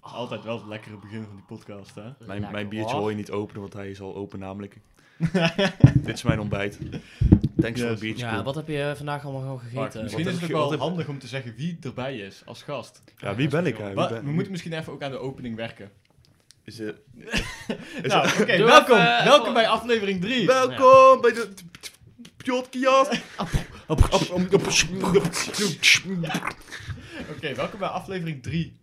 Altijd wel het lekkere begin van die podcast, hè? Mijn, Lekker, mijn biertje hoor. hoor je niet openen, want hij is al open namelijk. Dit is mijn ontbijt. Thanks voor Yes. het biertje. Ja, wat heb je vandaag allemaal gewoon gegeten? Misschien Wat is het ook wel heb- handig om te zeggen wie erbij is als gast. Ja, wie ben ik? hè? Wie Wa- ben- we moeten misschien even ook aan de opening werken. Is het- Nou, oké, welkom, even- welkom bij aflevering 3. Welkom bij de podcast. Oké, welkom bij aflevering 3.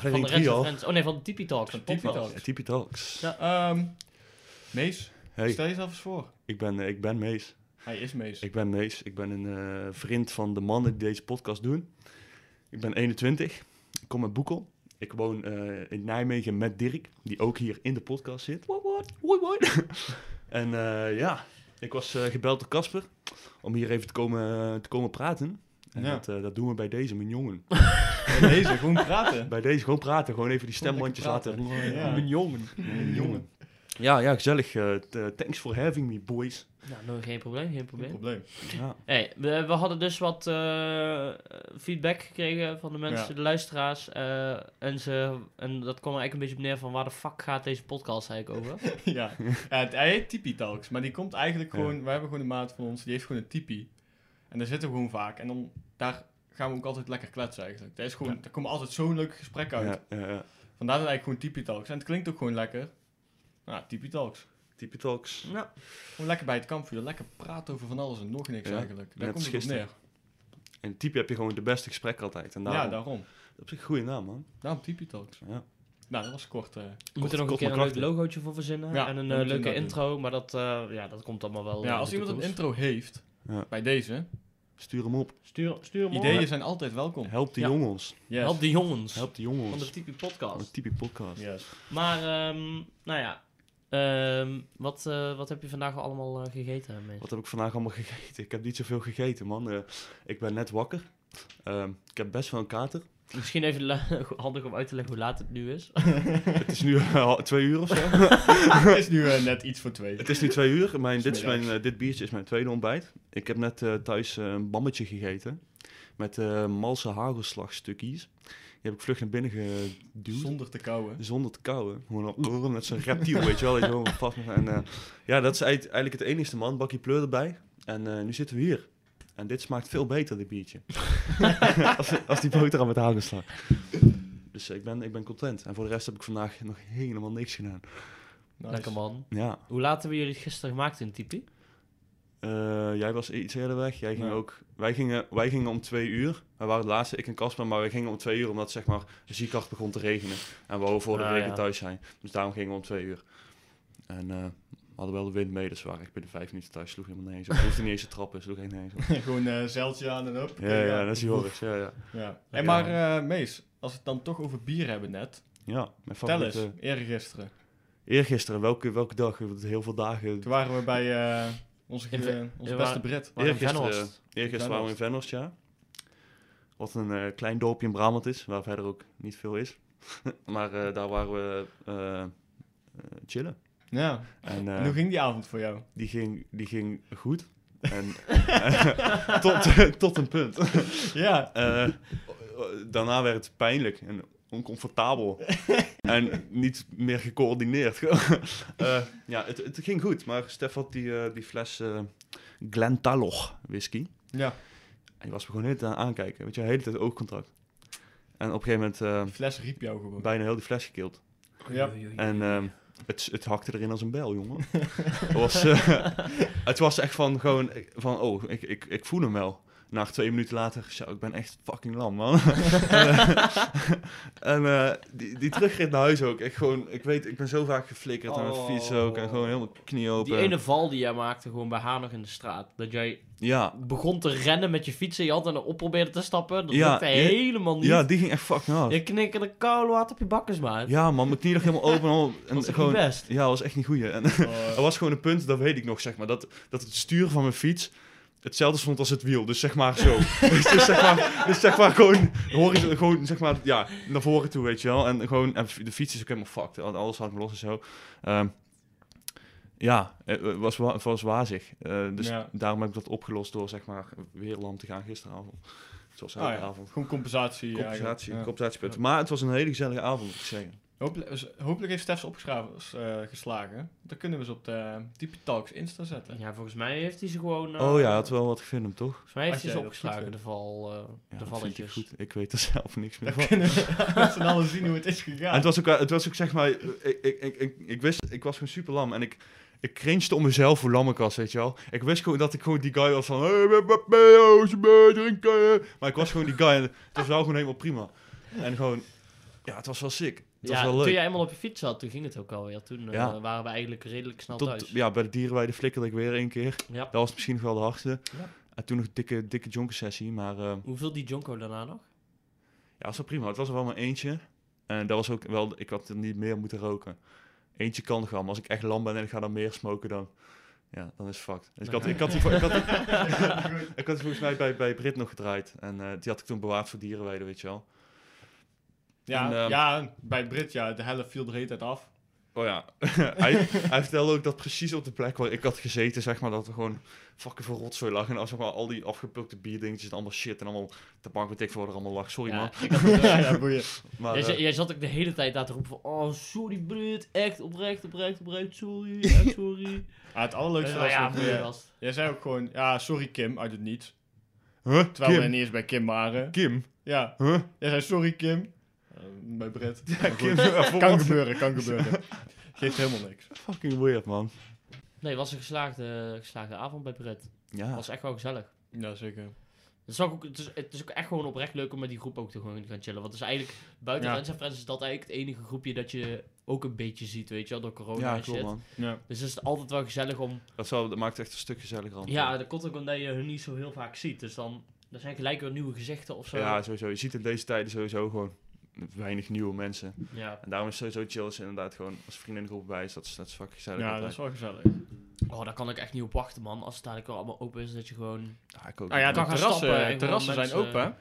Van Aflevering de 3 Rest al. Friends. Oh nee, van de Tipi Talks. Van de Tipi. Talks. Ja, Tipi Talks. Ja. Ehm Mees, Hey, stel jezelf eens voor. ik ben, eh, ik ben Mees. Hij is Mees. Ik ben Mees. Ik ben een eh, vriend van de mannen die deze podcast doen. Ik ben 21. Ik kom uit Boekel. Ik woon eh, in Nijmegen met Dirk, die ook hier in de podcast zit. What, what? What, what? en ja, ik was gebeld door Casper om hier even te komen, te komen praten. En Ja. dat, dat doen we bij deze, mijn jongen. Bij deze, gewoon praten. Bij deze gewoon praten, gewoon even die stembandjes laten. Ja. Mijn jongen. Mijn jongen. Ja, ja, gezellig. eh, eh, thanks for having me, boys. Nou, no, geen probleem, geen Geen probleem. probleem. Ja. Hey, we, we hadden dus wat eh, feedback gekregen van de mensen, Ja. de luisteraars. eh, en, ze, en dat kwam er eigenlijk een beetje op neer van waar de fuck gaat deze podcast eigenlijk over? ja. ja het, hij heet Tipi Talks, maar die komt eigenlijk Ja. gewoon... We hebben gewoon een maat van ons, die heeft gewoon een tipi. En daar zitten we gewoon vaak. En dan, daar gaan we ook altijd lekker kletsen eigenlijk. Daar, is gewoon, Ja. daar komen altijd zo'n leuke gesprekken uit. Ja, ja, ja. Vandaar dat eigenlijk gewoon Tipi Talks. En het klinkt ook gewoon lekker. Nou, Tipi Talks. Tipi Talks. Ja. Gewoon lekker bij het kampvuur. Lekker praten over van alles en nog niks Ja, eigenlijk. Daar net komt het op neer. gisteren. En type heb je gewoon de beste gesprek altijd. En daarom, Ja, daarom. Dat is een goede naam, man. Daarom Tipi Talks. Ja. Nou, dat was kort. eh. We moeten er nog een keer een leuk logootje voor verzinnen. Ja, en een dat eh, moet leuke intro, maar dat, eh, ja, dat komt allemaal wel. ja, als iemand een intro heeft, Ja. bij deze, Stuur hem op. Stuur, stuur hem op. ideeën zijn altijd welkom. Help de Ja. jongens. Yes. Help die jongens Help de van de jongens. Tipi Van podcast. de Tipi Podcast. Yes. Maar, ehm, nou ja. ehm, wat, eh, wat heb je vandaag allemaal eh, gegeten, mensen? Wat heb ik vandaag allemaal gegeten? Ik heb niet zoveel gegeten, man. Eh, ik ben net wakker. Ehm, ik heb best wel een kater. Misschien even handig om uit te leggen hoe laat het nu is. het is nu eh, twee uur of zo. Het is nu eh, net iets voor twee. het is nu twee uur. Mijn, dit, is mijn, eh, dit biertje is mijn tweede ontbijt. Ik heb net eh, thuis een bammetje gegeten. Met eh malse hagelslagstukjes. Die heb ik vlug naar binnen geduwd. Zonder te kauwen. Zonder te kauwen. Gewoon al- met zo'n reptiel, weet je wel. je vast en, ja, dat is eigenlijk het enigste, man. Bakje pleur erbij. En eh, nu zitten we hier. En dit smaakt veel beter, dit biertje. als, als die boterham met hagelslag. Dus ik ben, ik ben content. En voor de rest heb ik vandaag nog helemaal niks gedaan. Nice. Lekker man. Ja, Hoe laat hebben jullie het gisteren gemaakt in Tipi? eh, jij was iets eerder weg. Jij ging Ja. ook, wij, gingen, wij gingen om twee uur. Wij waren het laatste, ik en Casper. Maar wij gingen om twee uur omdat zeg maar, ziek hard begon te regenen. En we wouden voor de Ah, regen ja. thuis zijn. Dus daarom gingen we om twee uur. En eh, we hadden wel de wind mee, dus we waren echt binnen vijf minuten thuis. Sloeg helemaal nergens op. Hoefde niet eens te trappen, sloeg echt nergens op. Gewoon eh zeiltje aan en op. Ja, ja, dat is Joris. Ja, ja. Ja. En maar eh, Mees, als we het dan toch over bier hebben net. ja mijn Tel favoriete... eens, eergisteren. Eergisteren, welke, welke dag? Heel veel dagen. Toen waren we bij eh, onze, Ve- onze beste Brit. Waar in Eergisteren, eergisteren waren we in Venhorst, ja. Wat een eh, klein dorpje in Brabant is, waar verder ook niet veel is. maar eh, daar waren we chillen. Ja. En eh, En hoe ging die avond voor jou? die, ging, die ging goed. En, tot, tot een punt. Ja. Eh, daarna werd het pijnlijk en oncomfortabel. en niet meer gecoördineerd. Eh, ja, het, het ging goed, maar Stef had die, eh, die fles eh Glentaloch whisky. Ja. En die was me gewoon tijd aan aankijken. Weet je, de hele tijd oogcontact. En op een gegeven moment eh, Die fles riep jou gewoon. bijna heel die fles gekild. Ja. En ehm, het, het hakte erin als een bel, jongen. het, was, eh, het was echt van gewoon van, oh, ik, ik, ik voel hem wel. Na twee minuten later, zo, ik ben echt fucking lam, man. en eh, die, die terugrit naar huis ook. Echt gewoon, ik weet, ik ben zo vaak geflikkerd aan mijn fiets ook. En gewoon helemaal knie open. Die ene val die jij maakte gewoon bij haar nog in de straat. Dat jij Ja, begon te rennen met je fiets en je altijd erop probeerde te stappen. Dat Ja, lukte helemaal niet. ja, die ging echt fucking hard. Je knikkerde koude water op je bakkers, maat. Ja, man, mijn knie lag helemaal open. En, al- en dat is gewoon, niet best. Ja, dat was echt niet goed. En er was gewoon een punt, dat weet ik nog, zeg maar, dat, dat het stuur van mijn fiets hetzelfde stond als het wiel. Dus zeg maar zo. dus, dus zeg maar, dus zeg maar gewoon, horizon, gewoon zeg maar, ja, naar voren toe, weet je wel. En gewoon, en de fiets is ook helemaal fucked. Alles had me los en zo. Ehm, ja, het was, wa- het was wazig. Eh, dus Ja. daarom heb ik dat opgelost door, zeg maar, weer lam te gaan gisteravond. Zoals Ah, ja. avond. Gewoon compensatie. Compensatie. Ja. compensatiepunten. Maar het was een hele gezellige avond, moet ik zeggen. Hopelijk, z- hopelijk heeft Stef ze opgeschreven, eh, geslagen. Dan kunnen we ze op de Tipi Talks Insta zetten. Ja, volgens mij heeft hij ze gewoon... eh, Oh ja, had wel wat gefilmd, toch? Volgens mij heeft hij ze opgeslagen, de, val, eh, Ja, de dat vind ik valletjes. goed. Ik weet er zelf niks meer van. kunnen we z'n allen zien hoe het is gegaan. En het was ook, het was ook zeg maar, ik, ik, ik, ik, ik wist, ik was gewoon super lam en ik, ik cringed om mezelf voor lammenkast, weet je wel. Ik wist gewoon dat ik gewoon die guy was van? Maar ik was gewoon die guy en het was wel gewoon helemaal prima. En gewoon, ja, het was wel sick. Was Ja, toen jij eenmaal op je fiets zat, toen ging het ook alweer. Toen eh, waren we eigenlijk redelijk snel Tot, thuis. ja, bij de dierenweide flikkerde ik weer één keer. Ja. Dat was misschien nog wel de hardste. Ja. En toen nog een dikke, dikke jonker sessie, maar eh, Hoeveel die Jonko daarna nog? ja, was wel prima. Het was er wel maar eentje. En dat was ook wel, ik had er niet meer moeten roken. Eentje kan nog wel, maar als ik echt lam ben en ik ga dan meer smoken, dan, ja, dan is het fucked. Dus ik had, ik had, die, ik had, ik had die volgens mij bij, bij Brit nog gedraaid. En eh, die had ik toen bewaard voor dierenweide, weet je wel. Ja, en, ehm, ja, bij Brit, ja, de helft viel er de hele tijd af. Oh ja, hij, hij vertelde ook dat precies op de plek waar ik had gezeten, zeg maar, dat er gewoon fucking veel rotzooi lag. En als zeg maar, al die afgepukte bierdingetjes en allemaal shit en allemaal te bank weet ik voor er allemaal lag. Sorry Ja, man. ik had ook, ja, ja, boeien. Maar, jij, eh, jij zat ook de hele tijd daar te roepen van... Oh, sorry Brit, echt oprecht, oprecht, oprecht, sorry, echt sorry. Ja, het allerleukste was ja. Jij zei ook gewoon, ja, sorry Kim, uit het niets. huh? Terwijl we niet eens bij Kim waren. Kim? Ja, Huh? jij zei sorry Kim. Eh, bij. Ja, voor kan gebeuren, kan gebeuren. Geeft helemaal niks. Fucking weird, man. Nee, het was een geslaagde, geslaagde avond bij Brit. Ja. Het was echt wel gezellig. Ja, zeker. Het is, ook, het, is, het is ook echt gewoon oprecht leuk om met die groep ook te gewoon gaan chillen. Want het is eigenlijk, buiten Ja. Rens en Friends is dat eigenlijk het enige groepje dat je ook een beetje ziet, weet je wel, door corona Ja, en shit. man. Ja. Dus het is altijd wel gezellig om... Dat, zou, dat maakt het echt een stuk gezelliger. aan. Ja, dat komt ook omdat je hun niet zo heel vaak ziet. Dus dan er zijn gelijk weer nieuwe gezichten of zo. ja, sowieso. Je ziet in deze tijden sowieso gewoon weinig nieuwe mensen. Ja. En daarom is het sowieso chill als je inderdaad gewoon als vriendinnengroep bij is. Dat is, dat is fucking gezellig. Ja, altijd. dat is wel gezellig. Oh, daar kan ik echt niet op wachten, man. Als het dadelijk wel allemaal open is, dat je gewoon... Ja, ik ook. Nou ja, kan de gaan terrassen, stappen en terrassen zijn mensen- open,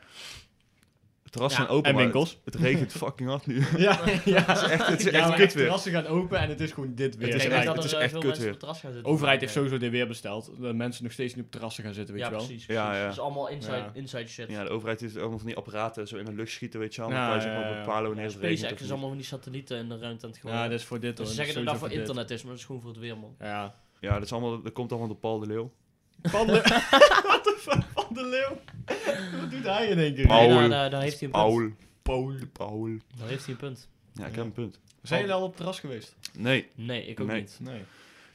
hè? Het terras Ja, zijn open, en maar winkels. Het, het regent fucking hard nu. Ja, ja. Het is echt, het is ja, echt kut de weer. terrassen gaan open en het is gewoon dit weer. Het is En echt- dat het er is echt veel kut mensen weer. op het terras gaan De zitten. overheid heeft sowieso dit weer besteld. Dat mensen nog steeds niet op terrassen gaan zitten, weet Ja, je wel. precies. Ja, precies. ja. Dat is allemaal inside, Ja. inside shit. Ja, de overheid heeft allemaal van die apparaten zo in de lucht schieten, weet je wel. Ja, ja, maar ja. bepalen wanneer het regent SpaceX is allemaal van die satellieten in de ruimte aan het gooien. Ja, dat is voor dit ze zeggen dat dat voor internet is, maar dat is gewoon voor het weer, man. Ja. Ja, dat, is allemaal, dat komt allemaal door Paul de Leeuw. Van de... Wat de fuck? Van de Leeuw? Wat doet hij in één keer? Paul. Nee, daar, daar, daar heeft hij een punt. Paul. Paul. Paul. Daar heeft hij een punt. Ja, ik Ja. heb een punt. Zijn jullie al op het terras geweest? Nee, Nee, ik ook Nee. niet. Nee.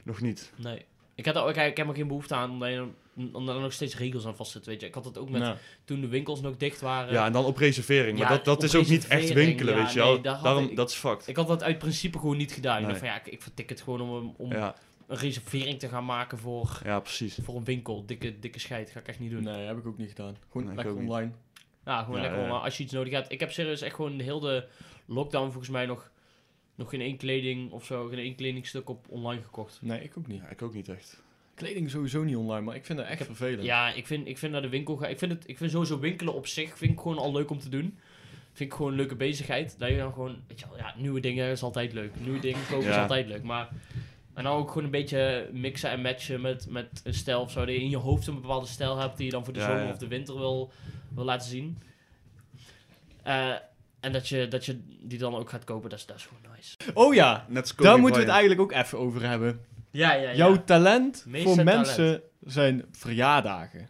nog niet. Nee. Ik, had er, ook- ik heb er geen behoefte aan, omdat, je, dan- omdat er nog steeds regels aan vastzitten, weet je. Ik had het ook met Nou, toen de winkels nog dicht waren. Ja, en dan op reservering. Maar Ja, dat, dat op is ook niet echt reservering, winkelen, ja, weet je wel. nee, daar had Daarom, ik- dat is fucked. Ik had dat uit principe gewoon niet gedaan. Ik Nee. dacht van ja, ik, ik vertik het gewoon om, om Ja, een reservering te gaan maken voor, ja, precies. voor een winkel. Dikke, dikke scheid, ga ik echt niet doen. nee, heb ik ook niet gedaan. Gewoon Nee, lekker niet. online. Ja, gewoon Ja, lekker ja. om, als je iets nodig hebt. Ik heb serieus echt gewoon heel de lockdown volgens mij nog, nog geen één kleding of zo, geen één kledingstuk op online gekocht. Nee, ik ook niet. Ja, ik ook niet echt. Kleding sowieso niet online, maar ik vind dat echt vervelend. Ja, ik vind, ik vind naar de winkel gaan. Ik vind, het, ik vind sowieso winkelen op zich vind ik gewoon al leuk om te doen. Vind ik gewoon een leuke bezigheid. Dat je dan gewoon, weet je wel, ja, nieuwe dingen is altijd leuk. Nieuwe dingen kopen is altijd leuk. Maar en dan ook gewoon een beetje mixen en matchen met, met een stijl of zo. Dat je in je hoofd een bepaalde stijl hebt die je dan voor de Ja, zomer ja. of de winter wil, wil laten zien. Eh, en dat je, dat je die dan ook gaat kopen, dat is, dat is gewoon nice. Oh ja, daar moeten we het eigenlijk ook even over hebben. Ja, ja, Jouw talent voor talent. mensen zijn verjaardagen.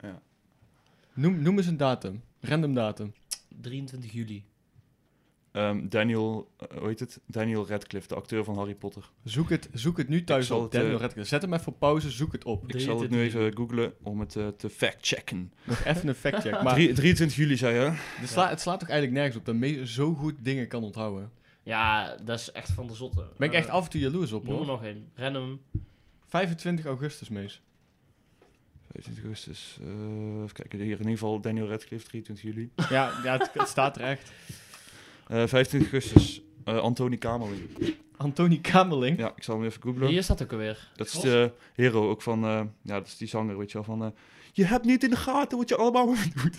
Ja. Noem, noem eens een datum. Random datum. 23 juli. Ehm, Daniel, eh, hoe heet het? Daniel Radcliffe, de acteur van Harry Potter. Zoek het, zoek het nu thuis op. het, Daniel eh, Radcliffe. Zet hem even op pauze, zoek het op. Ik zal het nu 23 even googlen om het eh, te fact-checken. Nog even een factcheck. Maar Drie- 23 juli zei je? het, sla- het slaat toch eigenlijk nergens op dat me zo goed dingen kan onthouden. Ja, dat is echt van de zotte. Daar ben ik echt Eh, af en toe jaloers op Noem er hoor. nog één. Random. 25 augustus, Mees. 25 augustus. eh even kijken, hier in ieder geval Daniel Radcliffe, 23 juli. Ja, ja het, het staat er echt. Eh 25 augustus, eh Anthony Kamerling. Antonie Kamerling. Ja, ik zal hem even googlen. Hier staat ook alweer. Dat is de hero ook van, eh, ja, dat is die zanger, weet je wel, van... eh, je hebt niet in de gaten wat je allemaal doet.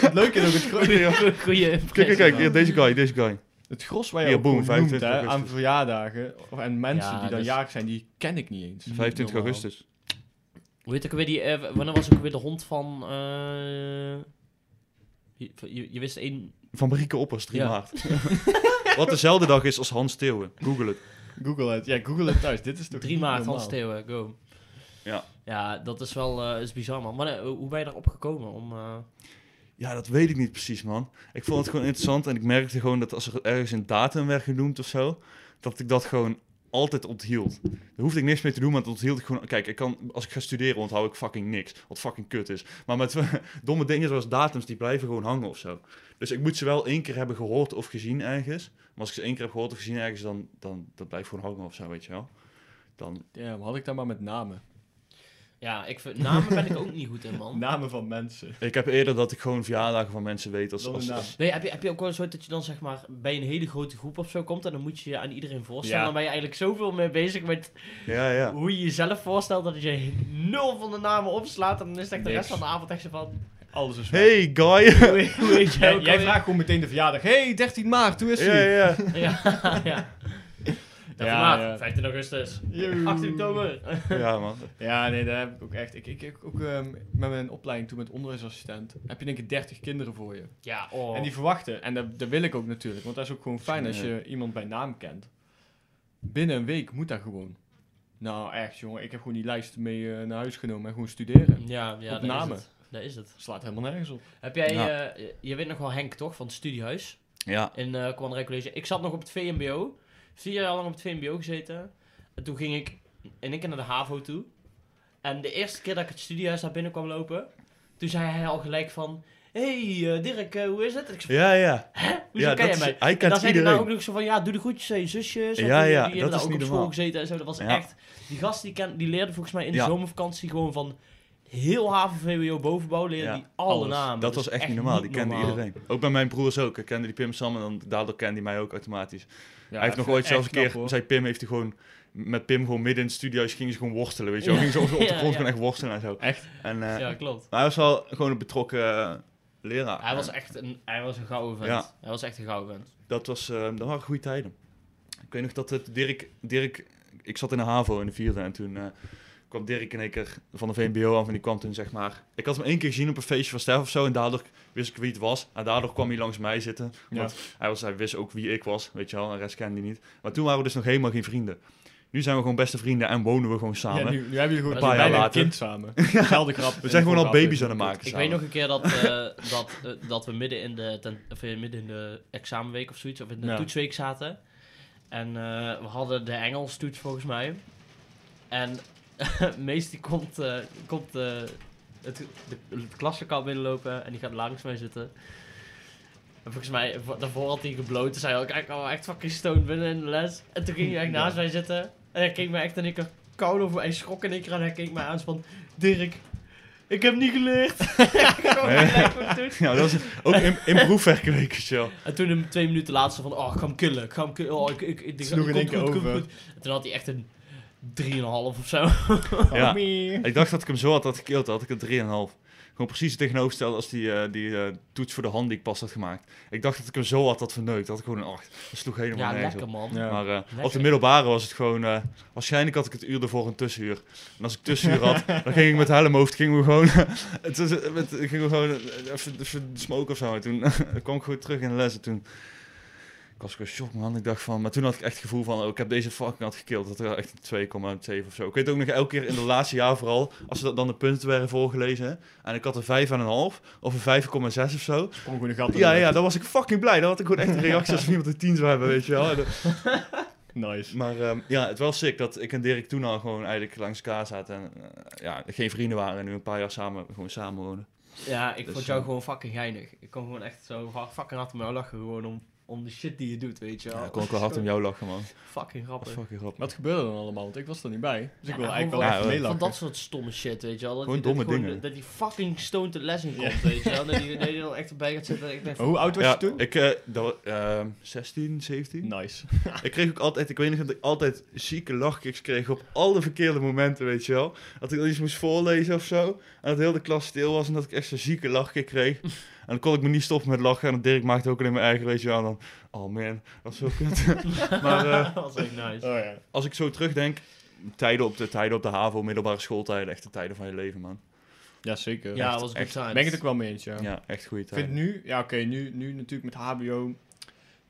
Het leuke is ook het, Goeie Kijk, kijk, kijk, deze guy, deze guy. het gros waar je ook boom, noemt 25 hè, aan verjaardagen. Of, en mensen Ja, die dan dus- jarig zijn, die ken ik niet eens. Niet 25 normaal. augustus. Hoe heet ook weer die... eh, wanneer was ook weer de hond van... eh, je, je, je wist één... Van Marieke Oppers, 3 Ja. maart. Wat dezelfde dag is als Hans Theeuwen. Google het. Google het. Ja, Google het thuis. Dit is toch 3 niet maart, normaal? Hans Theeuwen, go. Ja. Ja, dat is wel eh, is bizar, man. Maar eh, hoe ben je daarop gekomen om... eh, Ja, dat weet ik niet precies, man. Ik vond het gewoon interessant en ik merkte gewoon dat als er ergens een datum werd genoemd of zo, dat ik dat gewoon altijd onthield. Daar hoefde ik niks mee te doen, maar dat onthield ik gewoon... Kijk, ik kan, als ik ga studeren onthoud ik fucking niks, wat fucking kut is. Maar met domme dingen zoals datums, die blijven gewoon hangen of zo. Dus ik moet ze wel één keer hebben gehoord of gezien ergens. Maar als ik ze één keer heb gehoord of gezien ergens, dan, dan dat blijft gewoon hangen of zo, weet je wel. Dan, Ja, maar had ik dan maar met namen. Ja, ik vind, namen ben ik ook niet goed in, man. Namen van mensen. ik heb eerder dat ik gewoon verjaardagen van mensen weet als... Als, Nee, heb je, heb je ook wel eens ooit dat je dan zeg maar bij een hele grote groep of zo komt en dan moet je je aan iedereen voorstellen. Ja. Dan ben je eigenlijk zoveel mee bezig met ja, ja. hoe je jezelf voorstelt dat je nul van de namen opslaat. En dan is het echt de rest van de avond echt zo van... Alles is weg. Hey, guy! Hoe, jij Jij, vraagt gewoon meteen de verjaardag. hey, 13 maart, hoe is ja, ie? ja. Ja, ja. Dat Ja, maart, ja. 15 augustus, Joe. 18 oktober. Ja, man. Ja, nee, daar heb ik ook echt. Ik, ik, ik ook ehm, met mijn opleiding toen met onderwijsassistent. Heb je denk ik 30 kinderen voor je. Ja, oh. En die verwachten. En dat, dat wil ik ook natuurlijk. Want dat is ook gewoon fijn als je iemand bij naam kent. Binnen een week moet dat gewoon. Nou, echt jongen. Ik heb gewoon die lijst mee eh, naar huis genomen en gewoon studeren. Ja, ja Op dat namen. is het. Dat is het. Slaat helemaal nergens op. Heb jij, Ja. eh, je weet nog wel Henk toch, van het studiehuis Ja. in uh, College. Ik zat nog op het VMBO, vier jaar lang op het VMBO gezeten. En toen ging ik in één keer naar de HAVO toe. En de eerste keer dat ik het studiehuis daar binnen kwam lopen, toen zei hij al gelijk van... hey, eh, Dirk, eh, hoe is het? En ik zei, Ja, ja. hoezo ja, ken je mij? Hij En kent dan zei hij nou ook nog zo van, ja, doe de groetjes aan je zusjes. Want Ja, die, ja, die dat hebben is daar ook niet op school normaal. gezeten en zo. Dat was Ja. echt... Die gast die, ken, die leerde volgens mij in de Ja. zomervakantie gewoon van heel HAVO, VWO, bovenbouw, leerde Ja, die alle alles. namen. Dat Dus was echt niet normaal. Die kende normaal. iedereen. Ook bij mijn broers ook. Ik kende die Pim Sam en dan, daardoor kende hij mij ook automatisch. Hij heeft nog ooit zelfs een keer, zei Pim, heeft hij gewoon met Pim gewoon midden in het studio's gingen ze gewoon worstelen, weet je wel. Gingen ze op, de grond gewoon echt worstelen en zo. Echt? En, eh, Ja, klopt. maar hij was wel gewoon een betrokken eh, leraar. Hij was echt een, hij was een gouden vent. Ja. Hij was echt een gouden vent. Dat, was, eh, dat waren goede tijden. Ik weet nog dat het Dirk, Dirk, ik zat in de HAVO in de vierde en toen kwam Dirk in één keer van de VMBO af en die kwam toen zeg maar... Ik had hem één keer gezien op een feestje van Stef of zo en daardoor wist ik wie het was. En daardoor kwam hij langs mij zitten. Ja. Want hij, was, hij wist ook wie ik was, weet je wel, en de rest kende hij niet. Maar toen waren we dus nog helemaal geen vrienden. Nu zijn we gewoon beste vrienden en wonen we gewoon samen. Ja, nu, nu hebben jullie gewoon Een paar jaar later. kind samen. Dezelfde grap. we zijn gewoon al baby's aan het maken Ik samen. weet nog een keer dat, eh, dat, eh, dat we midden in, de ten, of, eh, midden in de examenweek of zoiets, of in de Ja. toetsweek zaten. En eh, we hadden de Engels toets volgens mij. En Mees die komt, eh, komt eh, het, de, het binnenlopen en die gaat langs mij zitten. En volgens mij, vo- daarvoor had hij gebloot. Toen zei hij ook, ik kwam echt fucking stoned binnen in de les. En toen ging hij echt Ja. naast mij zitten. En hij keek mij echt en ik koud over. Hij schrok één keer en hij keek mij aan van... Dirk, ik heb niet geleerd. Doen. Ja, dat was ook in, in wel. En toen hem twee minuten later van... Oh, ik ga hem killen. Ik ga hem killen. Oh, ik, ik, ik, ik. En 3,5 of zo. Ja. Ik dacht dat ik hem zo had, had gekild, had ik een 3,5. Gewoon precies het tegenovergestelde als die, eh, die eh, toets voor de hand die ik pas had gemaakt. Ik dacht dat ik hem zo had had verneukt, dat ik gewoon een 8. Dat sloeg helemaal Ja, nergens lekker op. man. Ja. Maar eh, op de middelbare was het gewoon... eh, waarschijnlijk had ik het uur ervoor een tussenuur. En als ik tussenuur had, dan ging ik met helmhoofd, gingen we gewoon... het was, met, gingen we gewoon even, even smoken of zo. En toen kwam ik gewoon terug in de les en toen... Ik was gewoon shock, man. Ik dacht van... Maar toen had ik echt het gevoel van... Oh, ik heb deze fucking had gekild. Dat er echt een 2,7 of zo. Ik weet ook nog elke keer in de laatste jaar vooral... Als ze dat dan de punten werden voorgelezen... En ik had een 5,5 of een 5,6 of zo. Een gat Ja, ja, dan was ik fucking blij. Dan had ik gewoon echt een reactie als iemand een 10 zou hebben, weet je wel. Nice. Maar ehm, ja, het was sick dat ik en Dirk toen al gewoon eigenlijk langs elkaar zaten. En eh, ja, geen vrienden waren en nu een paar jaar samen, gewoon samen wonen. Ja, ik Dus, vond jou eh, gewoon fucking geinig. Ik kon gewoon echt zo hard- fucking hard om jou lachen. Gewoon om, om de shit die je doet, weet je wel. Ja, ik kon ook wel hard om jou lachen, man. Fucking grappig. fucking grappig. Wat gebeurde er dan allemaal? Want ik was er niet bij. Dus ik wil eigenlijk wel echt van- meelachen. Van dat soort stomme shit, weet je wel. Dat Gewoon die, dat domme gewoon- dingen. Dat die fucking stoned de les in komt, weet je wel. Dat die, dan echt erbij gaat zitten. Ik denk hoe oud was je toen? ik, eh, dat, wa- ehm, 16, 17? Nice. Ik kreeg ook altijd, ik weet nog dat ik altijd zieke lachkicks kreeg op alle verkeerde momenten, weet je wel. Dat ik dan iets moest voorlezen of zo. En dat heel de klas stil was en dat ik echt zo'n zieke lachkick kreeg. En dan kon ik me niet stoppen met lachen. En Dirk maakte ook alleen mijn eigen, weet je wel. Dan, oh man, dat was zo kut. maar eh, dat was echt nice. Oh ja. als ik zo terugdenk, tijden op de, tijden op de HAVO, middelbare schooltijden, echt de tijden van je leven, man. Ja, zeker. Ja, dat was times. Ben ik het ook wel mee eens, ja. Ja, echt goede Ik tijden. vind nu, ja oké, nu, nu natuurlijk met HBO,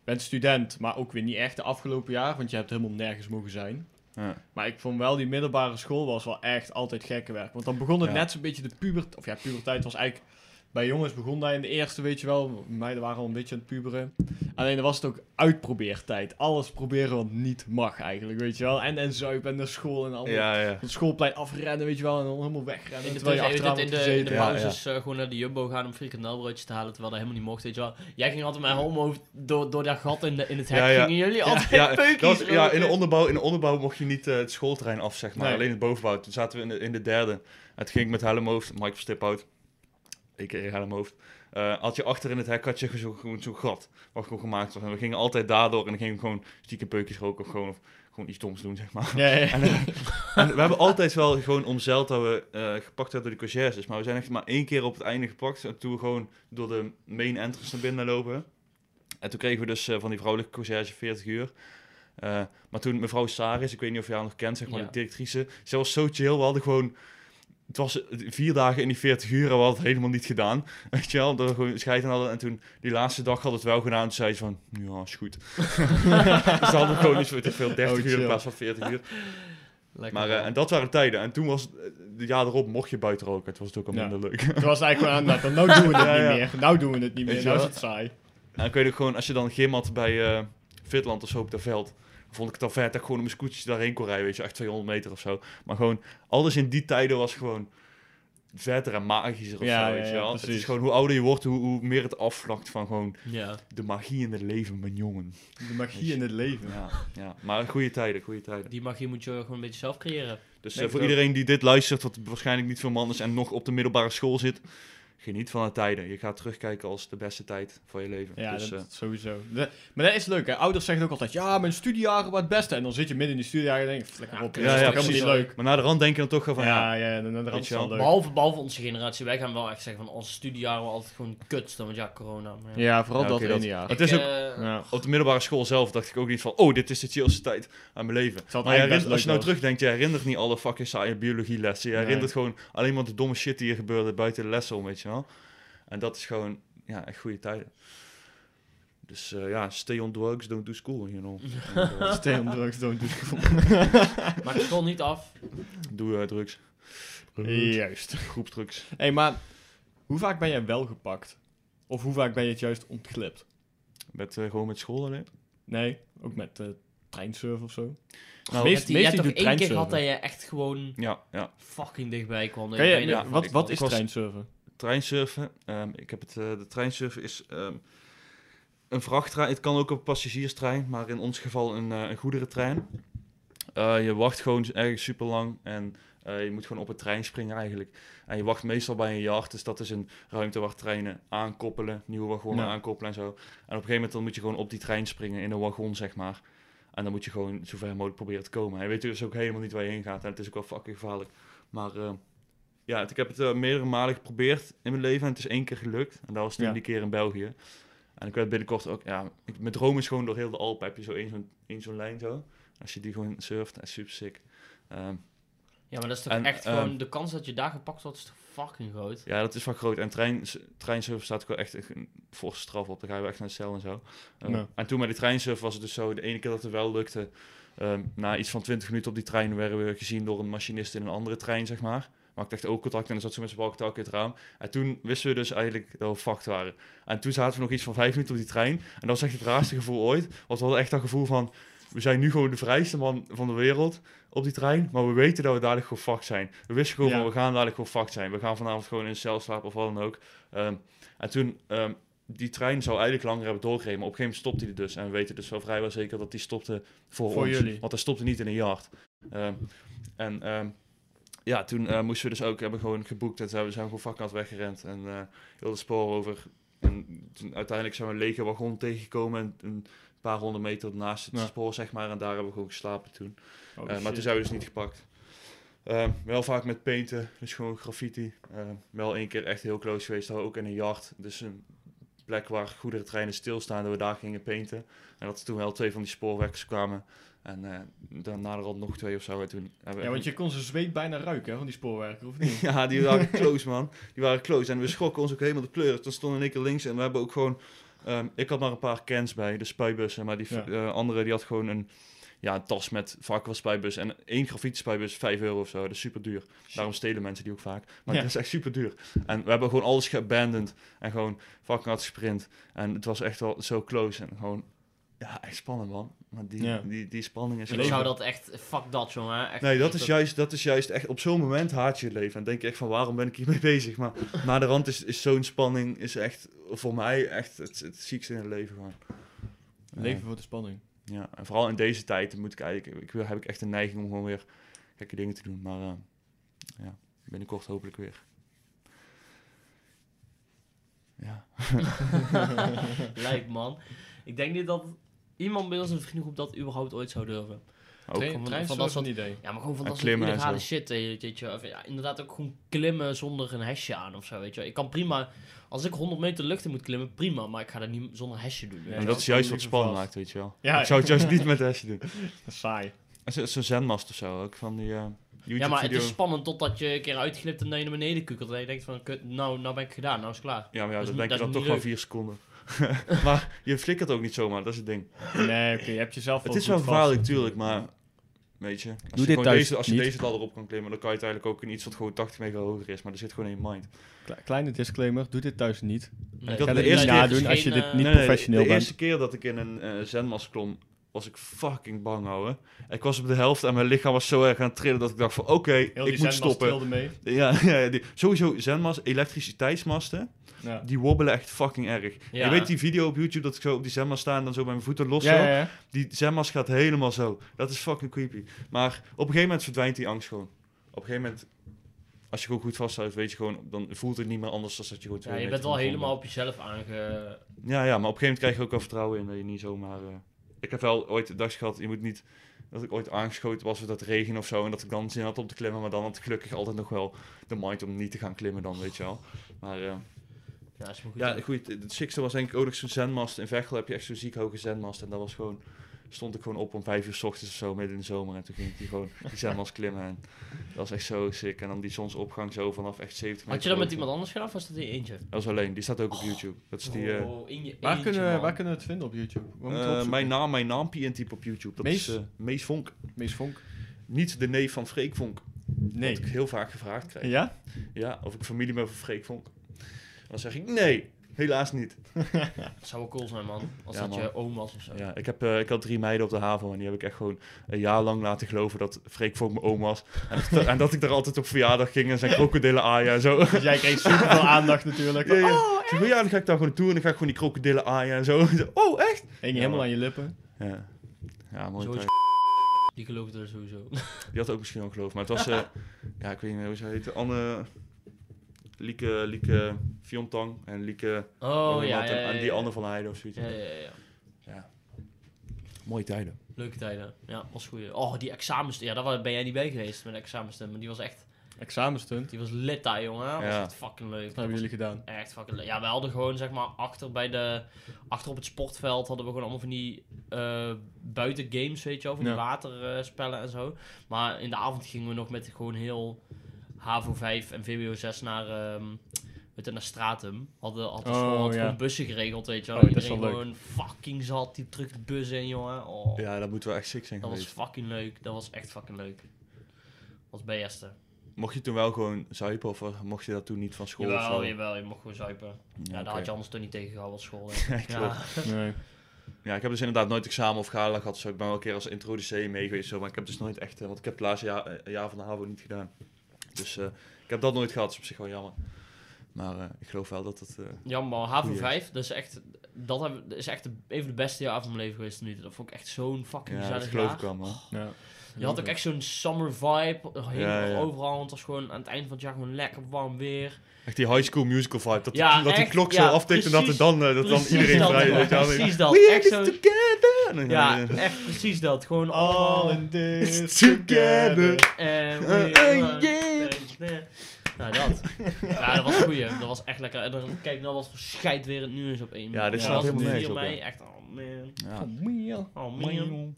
ben student, maar ook weer niet echt de afgelopen jaar, want je hebt helemaal nergens mogen zijn. Ja. Maar ik vond wel die middelbare school was wel echt altijd gekke werk. Want dan begon het Ja. net zo'n beetje de pubert, of ja, puberteit was eigenlijk, bij jongens begon dat in de eerste, weet je wel, meiden waren al een beetje aan het puberen. Alleen dan was het ook uitprobeertijd. Alles proberen wat niet mag eigenlijk, weet je wel. En, en zuipen en naar school en allemaal. Ja, ja. Van het schoolplein afrennen, weet je wel, en dan helemaal wegrennen. In de, terwijl je achteraan in de, in de gezeten. Ja, pauzes eh, gewoon naar de Jumbo gaan om frikandelbroodjes te halen, terwijl dat helemaal niet mocht, weet je wel. Jij ging altijd met homo door, door dat gat in, de, in het hek, Ja, ja. gingen jullie altijd Ja, was- ja in, de onderbouw, in de onderbouw mocht je niet eh, het schoolterrein af, zeg maar. Nee. Alleen het bovenbouw. Toen zaten we in de, in de derde. En toen ging ik met Helmhoofd, Mike van Stiphout, ik Helmhoofd. eh had je achter in het hek had je zo- gewoon zo'n gat, wat gewoon gemaakt was. En we gingen altijd daardoor en dan gingen we gewoon stiekem peukjes roken of gewoon, of gewoon iets doms doen, zeg maar. Ja, ja. En, eh, en we hebben altijd wel gewoon omzeild dat we eh, gepakt werden door de conciërges. Maar we zijn echt maar één keer op het einde gepakt. En toen we gewoon door de main entrance naar binnen lopen. En toen kregen we dus van die vrouwelijke conciërge 40 uur. Maar toen mevrouw Saris, ik weet niet of je haar nog kent, zeg maar, Ja. de directrice. Zij was zo chill. We hadden gewoon... Het was eh, vier dagen in die 40 uur en we hadden het helemaal niet gedaan. Weet je wel, dat we gewoon scheiden hadden. En toen, die laatste dag hadden we het wel gedaan. Toen zei ze van, ja, is goed. dus dan hadden gewoon niet zo te veel 30 Oh, uur in plaats van 40 uur. Lekker Maar, eh, en dat waren tijden. En toen was het, eh, de jaar erop mocht je buiten roken. Het was het ook al Ja. minder leuk. Toen was het eigenlijk gewoon aan, nou, dan- nou doen we het Ja, ja. niet meer. Nou doen we het niet meer, je nou is het saai. en ik weet ook gewoon, als je dan gym had bij eh Fitland of zo op dat veld, vond ik het al vet dat ik gewoon op mijn scootertje daarheen kon rijden, weet je, echt 200 meter of zo. Maar gewoon, alles in die tijden was gewoon vetter en magischer of Ja, zo, weet je wel. Het is gewoon, hoe ouder je wordt, hoe, hoe meer het afvlakt van gewoon ja. de magie in het leven, mijn jongen. De magie in het leven. Ja, ja. maar goede tijden, goede tijden. Die magie moet je gewoon een beetje zelf creëren. Dus eh, voor iedereen die dit luistert, wat waarschijnlijk niet veel man is en nog op de middelbare school zit, geniet van de tijden. Je gaat terugkijken als de beste tijd van je leven. Ja, dus, dat eh, sowieso. De- maar dat is leuk, hè. Ouders zeggen ook altijd, ja, mijn studiejaren waren het beste. En dan zit je midden in die studiejaren en denk je, lekker Ja, op, ja, dat is ja, helemaal precies. niet leuk. maar na de rand denk je dan toch wel van, ja, ja, ja, dan, dan, dan Weet is wel leuk. Behalve, behalve onze generatie, wij gaan wel echt zeggen van onze studiejaren waren altijd gewoon kut, want ja, corona. Maar ja. Ja, vooral Ja, dat ene dat- jaar. Het is ook- eh, Ja. op de middelbare school zelf dacht ik ook niet van, oh, dit is de chillste tijd aan mijn leven. Maar je eigenlijk herinnert- als je nou terugdenkt, je herinnert niet alle fucking saaie biologielessen. Je Nee. herinnert gewoon alleen maar de domme shit die er gebeurde buiten de lessen om, weet je wel. En dat is gewoon, ja, echt goede tijden. Dus eh, ja, stay on drugs, don't do school, you know. Eh, Stay on drugs, don't do school. Maak de school niet af. doe eh, drugs. Juist. Groepsdrugs. Hé, hey, maar hoe vaak ben jij wel gepakt? Of hoe vaak ben je het juist ontglipt? Met, eh, gewoon met school alleen. Nee, ook met eh treinsurfen of zo. Nou, Meest- je hebt toch één keer gehad dat je echt gewoon Ja, ja. fucking dichtbij kwam. je ja, wat, wat is was- treinsurfen? Treinsurfen. ehm, ik heb het, eh, de treinsurfen is ehm, een vrachttrein. Het kan ook een passagierstrein, maar in ons geval een, eh, een goederentrein. Eh, je wacht gewoon ergens super lang en je moet gewoon op een trein springen eigenlijk. En je wacht meestal bij een yard, dus dat is een ruimte waar treinen aankoppelen, nieuwe wagonnen Ja. aankoppelen en zo. En op een gegeven moment dan moet je gewoon op die trein springen in een wagon, zeg maar. En dan moet je gewoon zo ver mogelijk proberen te komen. En je weet dus ook helemaal niet waar je heen gaat. En het is ook wel fucking gevaarlijk. Maar eh, ja, ik heb het eh, meerdere malen geprobeerd in mijn leven. En het is één keer gelukt. En dat was toen Ja. die keer in België. En ik werd binnenkort ook... Ja, ik, mijn droom is gewoon door heel de Alpen heb je zo één zo'n één zo'n lijn zo. Als je die gewoon surft, dat is super sick. Ehm, Ja, maar dat is toch En, echt ehm, gewoon... De kans dat je daar gepakt wordt is toch fucking groot? ja, dat is wel groot. En trein, treinsurfen staat ook wel echt een forse straf op. Dan ga je echt naar de cel en zo. Ehm. En toen met die treinsurfen was het dus zo... De ene keer dat het wel lukte... ehm, na iets van 20 minuten op die trein werden we gezien door een machinist in een andere trein, zeg maar. Maar ik dacht ook contact en dan zat ze met zijn balkentak in het raam. En toen wisten we dus eigenlijk dat we fucked waren. En toen zaten we nog iets van vijf minuten op die trein. En dat was echt het raarste gevoel ooit. Want we hadden echt dat gevoel van... We zijn nu gewoon de vrijste man van de wereld op die trein. Maar we weten dat we dadelijk gewoon fucked zijn. We wisten gewoon Ja. we gaan dadelijk gewoon fucked zijn. We gaan vanavond gewoon in een cel slapen of wat dan ook. Ehm, en toen... ehm, die trein zou eigenlijk langer hebben doorgereden. Maar op een gegeven moment stopte hij dus. En we weten dus wel vrijwel zeker dat die stopte voor, Voor ons. jullie. Want hij stopte niet in een yard. Ehm, en ja, toen eh, moesten we dus ook hebben gewoon geboekt. En zijn we zijn gewoon vakkant weggerend. En eh heel de spoor over. En toen uiteindelijk zijn we een lege wagon tegengekomen. En een paar honderd meter naast het Ja. spoor, zeg maar. En daar hebben we gewoon geslapen toen. Oh, Eh, maar toen zijn we dus niet gepakt. Ehm, wel vaak met painten, dus gewoon graffiti. Ehm, wel één keer echt heel close geweest, ook in een yard. Dus een plek waar goederentreinen stilstaan, dat we daar gingen painten. En dat er toen wel twee van die spoorwerkers kwamen. En eh dan naderhand nog twee of zo. En toen hebben Ja, want je kon zijn zweet bijna ruiken hè, van die spoorwerker, of niet? Ja, die waren close, man. Die waren close. En we schrokken ons ook helemaal de pleur. Toen stonden ik er links en we hebben ook gewoon... ehm, ik had maar een paar cans bij, de spuibussen. Maar die Ja. eh, andere, die had gewoon een, ja, een tas met wel spuibussen. En één grafiete spuibus, 5 euro of zo. Dat is super duur. Daarom stelen mensen die ook vaak. Maar Ja. het is echt super duur. En we hebben gewoon alles geabandoned. En gewoon fucking hard gesprint. En het was echt wel zo close. En gewoon, ja, echt spannend, man. Maar die, Ja. die, die spanning is... Ik leven. zou dat echt... Fuck dat, jongen. Echt, Nee, dat is, dat- juist, dat is juist echt op zo'n moment haat je het leven. En denk je echt van waarom ben ik hiermee bezig? Maar na de rand is, is zo'n spanning is echt voor mij echt het, het ziekste in het leven gewoon. Leven voor de spanning. Ja, en vooral in deze tijd moet ik eigenlijk, ik, wil- heb ik echt een neiging om gewoon weer gekke dingen te doen. Maar eh, ja, binnenkort hopelijk weer. Ja. Lijp, man. Ik denk niet dat iemand bij ons in de vriendengroep dat überhaupt ooit zou durven. Ook. Trein, van- dat soort- een idee. Ja, maar gewoon van En dat soort illegale shit, weet je, weet je. Of, ja, inderdaad ook gewoon klimmen zonder een hesje aan of zo, weet je. Ik kan prima, als ik 100 meter lucht in moet klimmen, prima, maar ik ga dat niet zonder hesje doen. Ja, En dat is juist wat spannend maakt, weet je wel. Ja. Ik zou het juist niet met hersen doen. Dat is saai. Zo'n zenmast of zo, ook van die eh Ja, maar het is spannend totdat je een keer uitglipt en dan je naar beneden kukelt. En je denkt van, kut, nou, nou ben ik gedaan, nou is het klaar. Ja, maar ja, Dat is dan denk je dat dan toch maar vier seconden. maar je flikkert ook niet zomaar, dat is het ding. Nee, oké, je hebt jezelf Het is wel gevaarlijk, natuurlijk, tuurlijk, maar weet je. Als Doe je, dit deze, als je niet. deze ladder op kan klimmen, dan kan je uiteindelijk ook in iets wat gewoon 80 mega hoger is, maar er zit gewoon in je mind. Kle- Kleine disclaimer, doe dit thuis niet. Nee, dat Ga de eerste niet keer nadoen is als je dit eh, niet Nee, nee, professioneel de bent. eerste keer dat ik in een eh zenmast klom, was ik fucking bang, ouwe. Ik was op de helft en mijn lichaam was zo erg aan het trillen dat ik dacht van, oké, ik moet stoppen. mee. Ja, ja die, sowieso zenmast, elektriciteitsmasten, Ja. die wobbelen echt fucking erg. Ja. Je weet die video op YouTube dat ik zo op die zenmast sta en dan zo mijn voeten los Ja, zo? Die zenmast gaat helemaal zo. Dat is fucking creepy. Maar op een gegeven moment verdwijnt die angst gewoon. Op een gegeven moment, als je gewoon goed vasthoudt, weet je gewoon, dan voelt het niet meer anders dan dat je gewoon Ja, je bent grond helemaal op jezelf aange... Ja, ja, maar op een gegeven moment krijg je ook wel vertrouwen in dat je niet zomaar... eh, Ik heb wel ooit de dag gehad, je moet niet... Dat ik ooit aangeschoten was met dat regen of zo. En dat ik dan zin had om te klimmen. Maar dan had ik gelukkig altijd nog wel de mind om niet te gaan klimmen dan, weet je wel. Maar eh, Ja, is goed. ja, goed. Het sixte was denk ik ook nog zo'n zenmast. In Veghel heb je echt zo'n ziek hoge zenmast. En dat was gewoon... Stond ik gewoon op om vijf uur s ochtends of zo, midden in de zomer. En toen ging ik die gewoon die zenmast klimmen. En dat was echt zo sick. En dan die zonsopgang zo vanaf echt 70 meter. Had je dat met iemand anders gedaan of was dat in je eentje? Dat was alleen. Die staat ook op YouTube. Dat is die... eh, Oh, in je Waar, eentje, kunnen, man. waar kunnen we het vinden op YouTube? Eh, mijn naam, mijn naampje intypen op YouTube. Dat Mees? is eh, Mees Vonk. Mees Vonk? Niet de neef van Freek Vonk. Nee. Wat ik heel vaak gevraagd krijg. Ja? Ja, of ik familie ben van Freek Vonk. Dan zeg ik nee, helaas niet. Dat zou wel cool zijn, man. Als Ja, dat man. je oom was of zo. Ja, ik, heb, eh, ik had drie meiden op de haven en die heb ik echt gewoon een jaar lang laten geloven dat Freek Vonk mijn oom was. En, dat- en dat ik daar altijd op verjaardag ging en zijn krokodillen aaien en zo. Dus jij kreeg super veel aandacht natuurlijk. Ja, ja. Ik zeg, ja, dan ga ik daar gewoon naartoe en dan ga ik gewoon die krokodillen aaien en zo. Oh, echt? Je Ja, helemaal man. aan je lippen. Ja, ja mooi. Die geloofde er sowieso. Die had ook misschien wel geloof, maar het was, eh, ja, ik weet niet meer hoe ze heette. Anne, Lieke, Lieke Fiontang en Lieke, Oh, ja, ja, en, ja, en die. Anne van Heijden of zoiets. Ja, ja, ja, ja. Mooie tijden. Leuke tijden. Ja, was goed. Oh, die examens. Ja, daar ben jij niet bij geweest met de examenstem. Maar die was echt... Examenstunt. Die was lit daar, jongen. Dat was Ja. echt fucking leuk. Wat hebben jullie gedaan? Echt fucking leuk. Ja, we hadden gewoon, zeg maar, achter bij de... Achter op het sportveld hadden we gewoon allemaal van die uh, buitengames, weet je wel. Van die waterspellen en zo. Maar in de avond gingen we nog met gewoon heel HAVO 5 en VWO 6 naar... ehm met naar Stratum. Hadden, had de Oh, school had ja. gewoon bussen geregeld, weet je wel. Oh, dat is Iedereen wel leuk. gewoon fucking zat. Die terug de bus in, jongen. Oh. Ja, dat moeten we echt sick zijn Dat was fucking leuk. Dat was echt fucking leuk. was beste. Mocht je toen wel gewoon zuipen of mocht je dat toen niet van school of Jawel, zo? jawel, je mocht gewoon zuipen. Ja, daar had je anders toch niet tegengehouden als school. Ja, hè. klopt. ja. Nee. Ja, ik heb dus inderdaad nooit examen of gala gehad. Zo. Ik ben wel een keer als introducee mee geweest, zo, maar ik heb dus nooit echt... eh, want ik heb het laatste jaar, eh, jaar van de HAVO niet gedaan. Dus eh, ik heb dat nooit gehad. Dat is op zich wel jammer. Maar eh, ik geloof wel dat het... eh, Ja, maar HAVO Goeie. 5, dat is echt, dat heb, dat is echt de, een van de beste jaren van mijn leven geweest tot nu toe. Dat vond ik echt zo'n fucking ja, dat gezellig geloof jaar. ik wel, man. Ja. Je had ook echt zo'n summer vibe, helemaal Ja, ja. overal. Want het was gewoon aan het eind van het jaar gewoon lekker warm weer. Echt die high school musical vibe. Dat, Ja, die, dat die echt, klok ja, zo aftikt en dat er dan, dat dan iedereen vrij is. man. weet je wel. Precies dat. We Echt are zo- this together! Ja, echt precies dat. Gewoon All allemaal... in this together. Uh, uh, we- yeah. Nou, dat. ja, dat was een goeie. Dat was echt lekker. En dan kijk nou wat scheid weer het nu is op één. Ja, dit was helemaal nergens 4 op, echt, oh man. Ja. Oh man. Heb ik een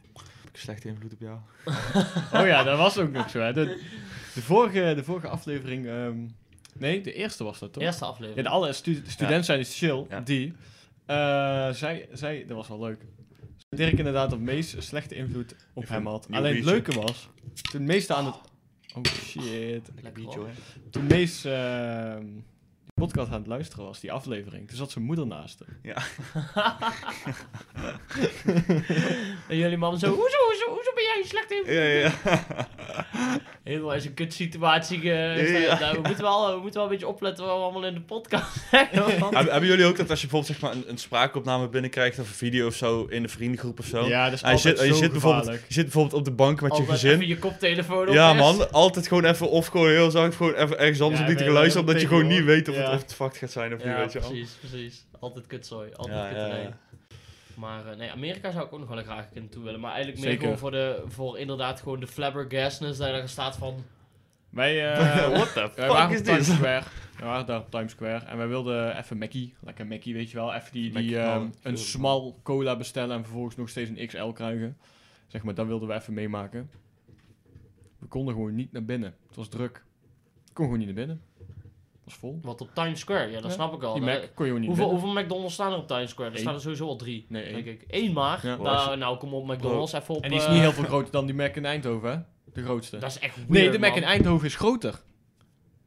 slechte invloed op jou? Oh ja, dat was ook nog zo. Hè. De, de, vorige, de vorige aflevering... ehm, nee, de eerste was dat toch? Eerste Ja, aflevering. de alle stu student zijn is chill. Ja. Die. eh zij, zij, dat was wel leuk. Dirk inderdaad op meest slechte invloed op Even hem had. Alleen het leuke was, toen meeste aan het... Oh shit. Lekker hoor. Toen meest ehm, de podcast aan het luisteren was, die aflevering. Toen zat zijn moeder naast hem. En jullie man zo, hoezo, hoezo, hoezo ben jij slecht in? Ja, ja, Helemaal in zo'n kutsituatie. eh, Ja. nou, we, moeten wel, we moeten wel een beetje opletten wat we allemaal in de podcast zeggen. want- Hebben hebben jullie ook dat als je bijvoorbeeld zeg maar, een, een spraakopname binnenkrijgt of een video of zo in de vriendengroep of zo? Ja, dat is En je, altijd zit, je, zit bijvoorbeeld, je zit bijvoorbeeld op de bank met je gezin. even je koptelefoon op. Ja man, altijd gewoon even of gewoon heel zacht gewoon even ergens anders Ja, op die te je luisteren, omdat je gewoon niet weet of het, Ja. of het fucked gaat zijn of niet, Ja, weet je precies, precies. Altijd kutzooi, altijd Ja, ja, kutterij. ja. Maar eh, nee, Amerika zou ik ook nog wel graag een keer naartoe willen. Maar eigenlijk meer Zeker. gewoon voor, de, voor inderdaad gewoon de flabbergastness. Dat je daar staat van... Wij, eh, What the wij fuck waren is op Times dit? Square. We waren daar op Times Square. En wij wilden even Mackie. Lekker Mackie, weet je wel. Even die, die, ehm, oh, een smal cola bestellen en vervolgens nog steeds een XL krijgen. Zeg maar, dat wilden we even meemaken. We konden gewoon niet naar binnen. Het was druk. Ik kon gewoon niet naar binnen. Was vol. Wat op Times Square, ja, dat Ja, snap ik al. Die Mac kon je niet hoeveel, hoeveel McDonald's staan er op Times Square? Er Eén. staan er sowieso al drie, Nee, één. denk ik. Eén maar. Ja. Nou, nou, kom op McDonald's even op... En die is eh, niet heel veel groter dan die Mac in Eindhoven, hè? De grootste. Dat is echt weird, nee, de Mac man. in Eindhoven is groter.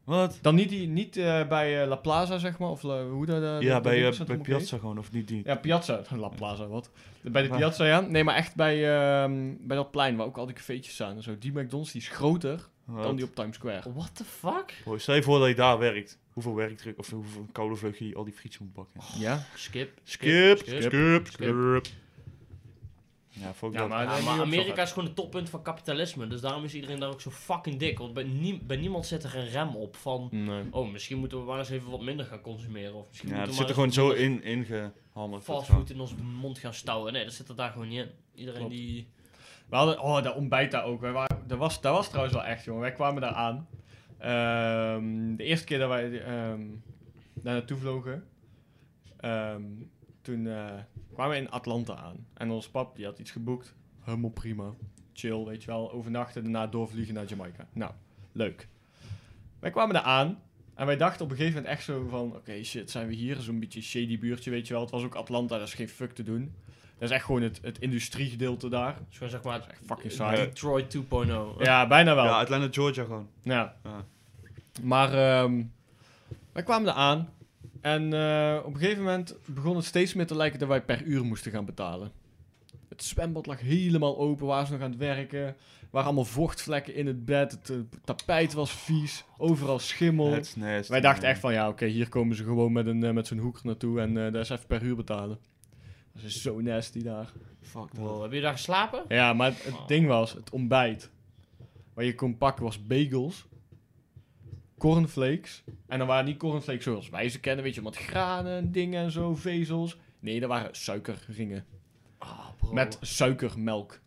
Wat? Dan niet, die, niet eh, bij eh, La Plaza, zeg maar. Of hoe dat... eh, Ja, bij, eh, bij heet. Piazza gewoon, of niet die? Ja, Piazza. La Plaza, wat? Bij de? Piazza, ja. Nee, maar echt bij, ehm, bij dat plein waar ook al die cafeetjes staan en zo. Die McDonald's die is groter dan die op Times Square. What the fuck? Bro, stel je voor dat je daar werkt. Hoeveel werkdruk of hoeveel koude vleug je al die frietjes moet bakken. Ja? Skip. Skip, skip. skip, skip. Ja, fuck Ja, dat. maar- Ja, Amerika is gewoon het toppunt van kapitalisme. Dus daarom is iedereen daar ook zo fucking dik. Want bij, nie- bij niemand zit er een rem op van... Nee. Oh, misschien moeten we maar eens even wat minder gaan consumeren. Of misschien Ja, het moeten zit er gewoon zo in, ingehamerd. Fastfood in onze mond gaan stouwen. Nee, dat zit er daar gewoon niet in. Iedereen Klopt. die... We hadden, oh, dat ontbijt daar ook. Wij waren, dat, was, dat was trouwens wel echt, jongen. Wij kwamen daar aan. Ehm, de eerste keer dat wij ehm, daar naartoe vlogen, ehm, toen eh, kwamen we in Atlanta aan. En onze pap, die had iets geboekt. Helemaal prima. Chill, weet je wel. Overnachten, daarna doorvliegen naar Jamaica. Nou, leuk. Wij kwamen daar aan. En wij dachten op een gegeven moment echt zo van... Oké, shit, zijn we hier? Zo'n beetje shady buurtje, weet je wel. Het was ook Atlanta, dat is geen fuck te doen. Dat is echt gewoon het, het industriegedeelte daar. Dus gewoon zeg maar... echt fucking saai. Detroit 2.0. Ja, bijna wel. Ja, Ja. Atlanta, Georgia gewoon. Ja. Maar ehm, wij kwamen er aan. En eh, op een gegeven moment begon het steeds meer te lijken dat wij per uur moesten gaan betalen. Het zwembad lag helemaal open, waren ze nog aan het werken. Er waren allemaal vochtvlekken in het bed. Het eh, tapijt was vies. Overal schimmel. Het is nasty, wij dachten man. echt van, ja oké, hier komen ze gewoon met, een, eh, met zo'n hoek naartoe. En eh daar is even per uur betalen. Dat is zo nasty daar. Fuck dat. Wow, heb je daar geslapen? Ja, maar het, het Oh. ding was, het ontbijt. Wat je kon pakken was bagels, cornflakes. En dan waren niet cornflakes zoals wij ze kennen, weet je, met granen en dingen en zo, vezels. Nee, dat waren suikerringen. Ah, bro. Met suikermelk.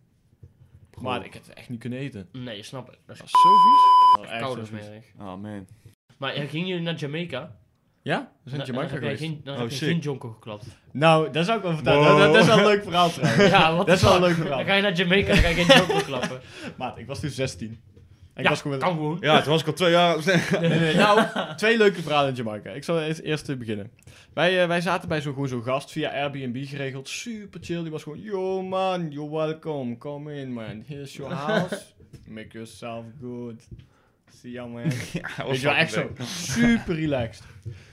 Maar ik heb het echt niet kunnen eten. Nee, snap ik. Dat is was zo vies. Echt koude zo vies. smerig. Oh man. Maar gingen jullie naar Jamaica? Ja? We zijn in Dan- Jamaica dan heb geweest. geen, dan Oh, heb je sick. geen jonko geklapt. Nou, dat zou ik wel vertellen. Wow. Dat, dat is wel een leuk verhaal trouwens. ja, wat dat is wel een leuk verhaal. Dan ga je naar Jamaica, dan ga je geen jonko klappen. Maat, ik was toen 16. En ik ja, was gewoon... kan gewoon. Ja, toen was ik al twee jaar... Nee, nee, nee. Nou, twee leuke verhalen in Jamaica. Ik zal eerst, beginnen. Wij, eh, wij zaten bij zo'n gewoon zo'n gast via Airbnb geregeld. Super chill. Die was gewoon, yo man, you're welcome. Come in man. Here's your house. Make yourself good. See ya man. ja, Weet je wel, echt zo. Super relaxed.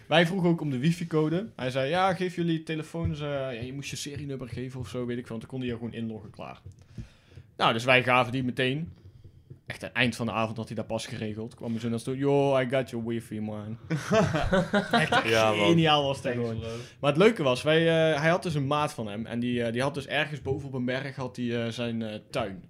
Wij vroegen ook om de wifi-code. Hij zei, ja, geef jullie telefoons. eh, ja, je moest je serienummer geven of zo, weet ik veel. Want dan kon hij er gewoon inloggen, klaar. Nou, dus wij gaven die meteen. Echt aan het eind van de avond had hij dat pas geregeld. Kwam hij zo naar toe. Yo, I got your wifi, man. Echt Ja, geniaal was dat gewoon. Maar het leuke was, wij, eh, hij had dus een maat van hem. En die, eh, die had dus ergens boven op een berg had hij, zijn tuin.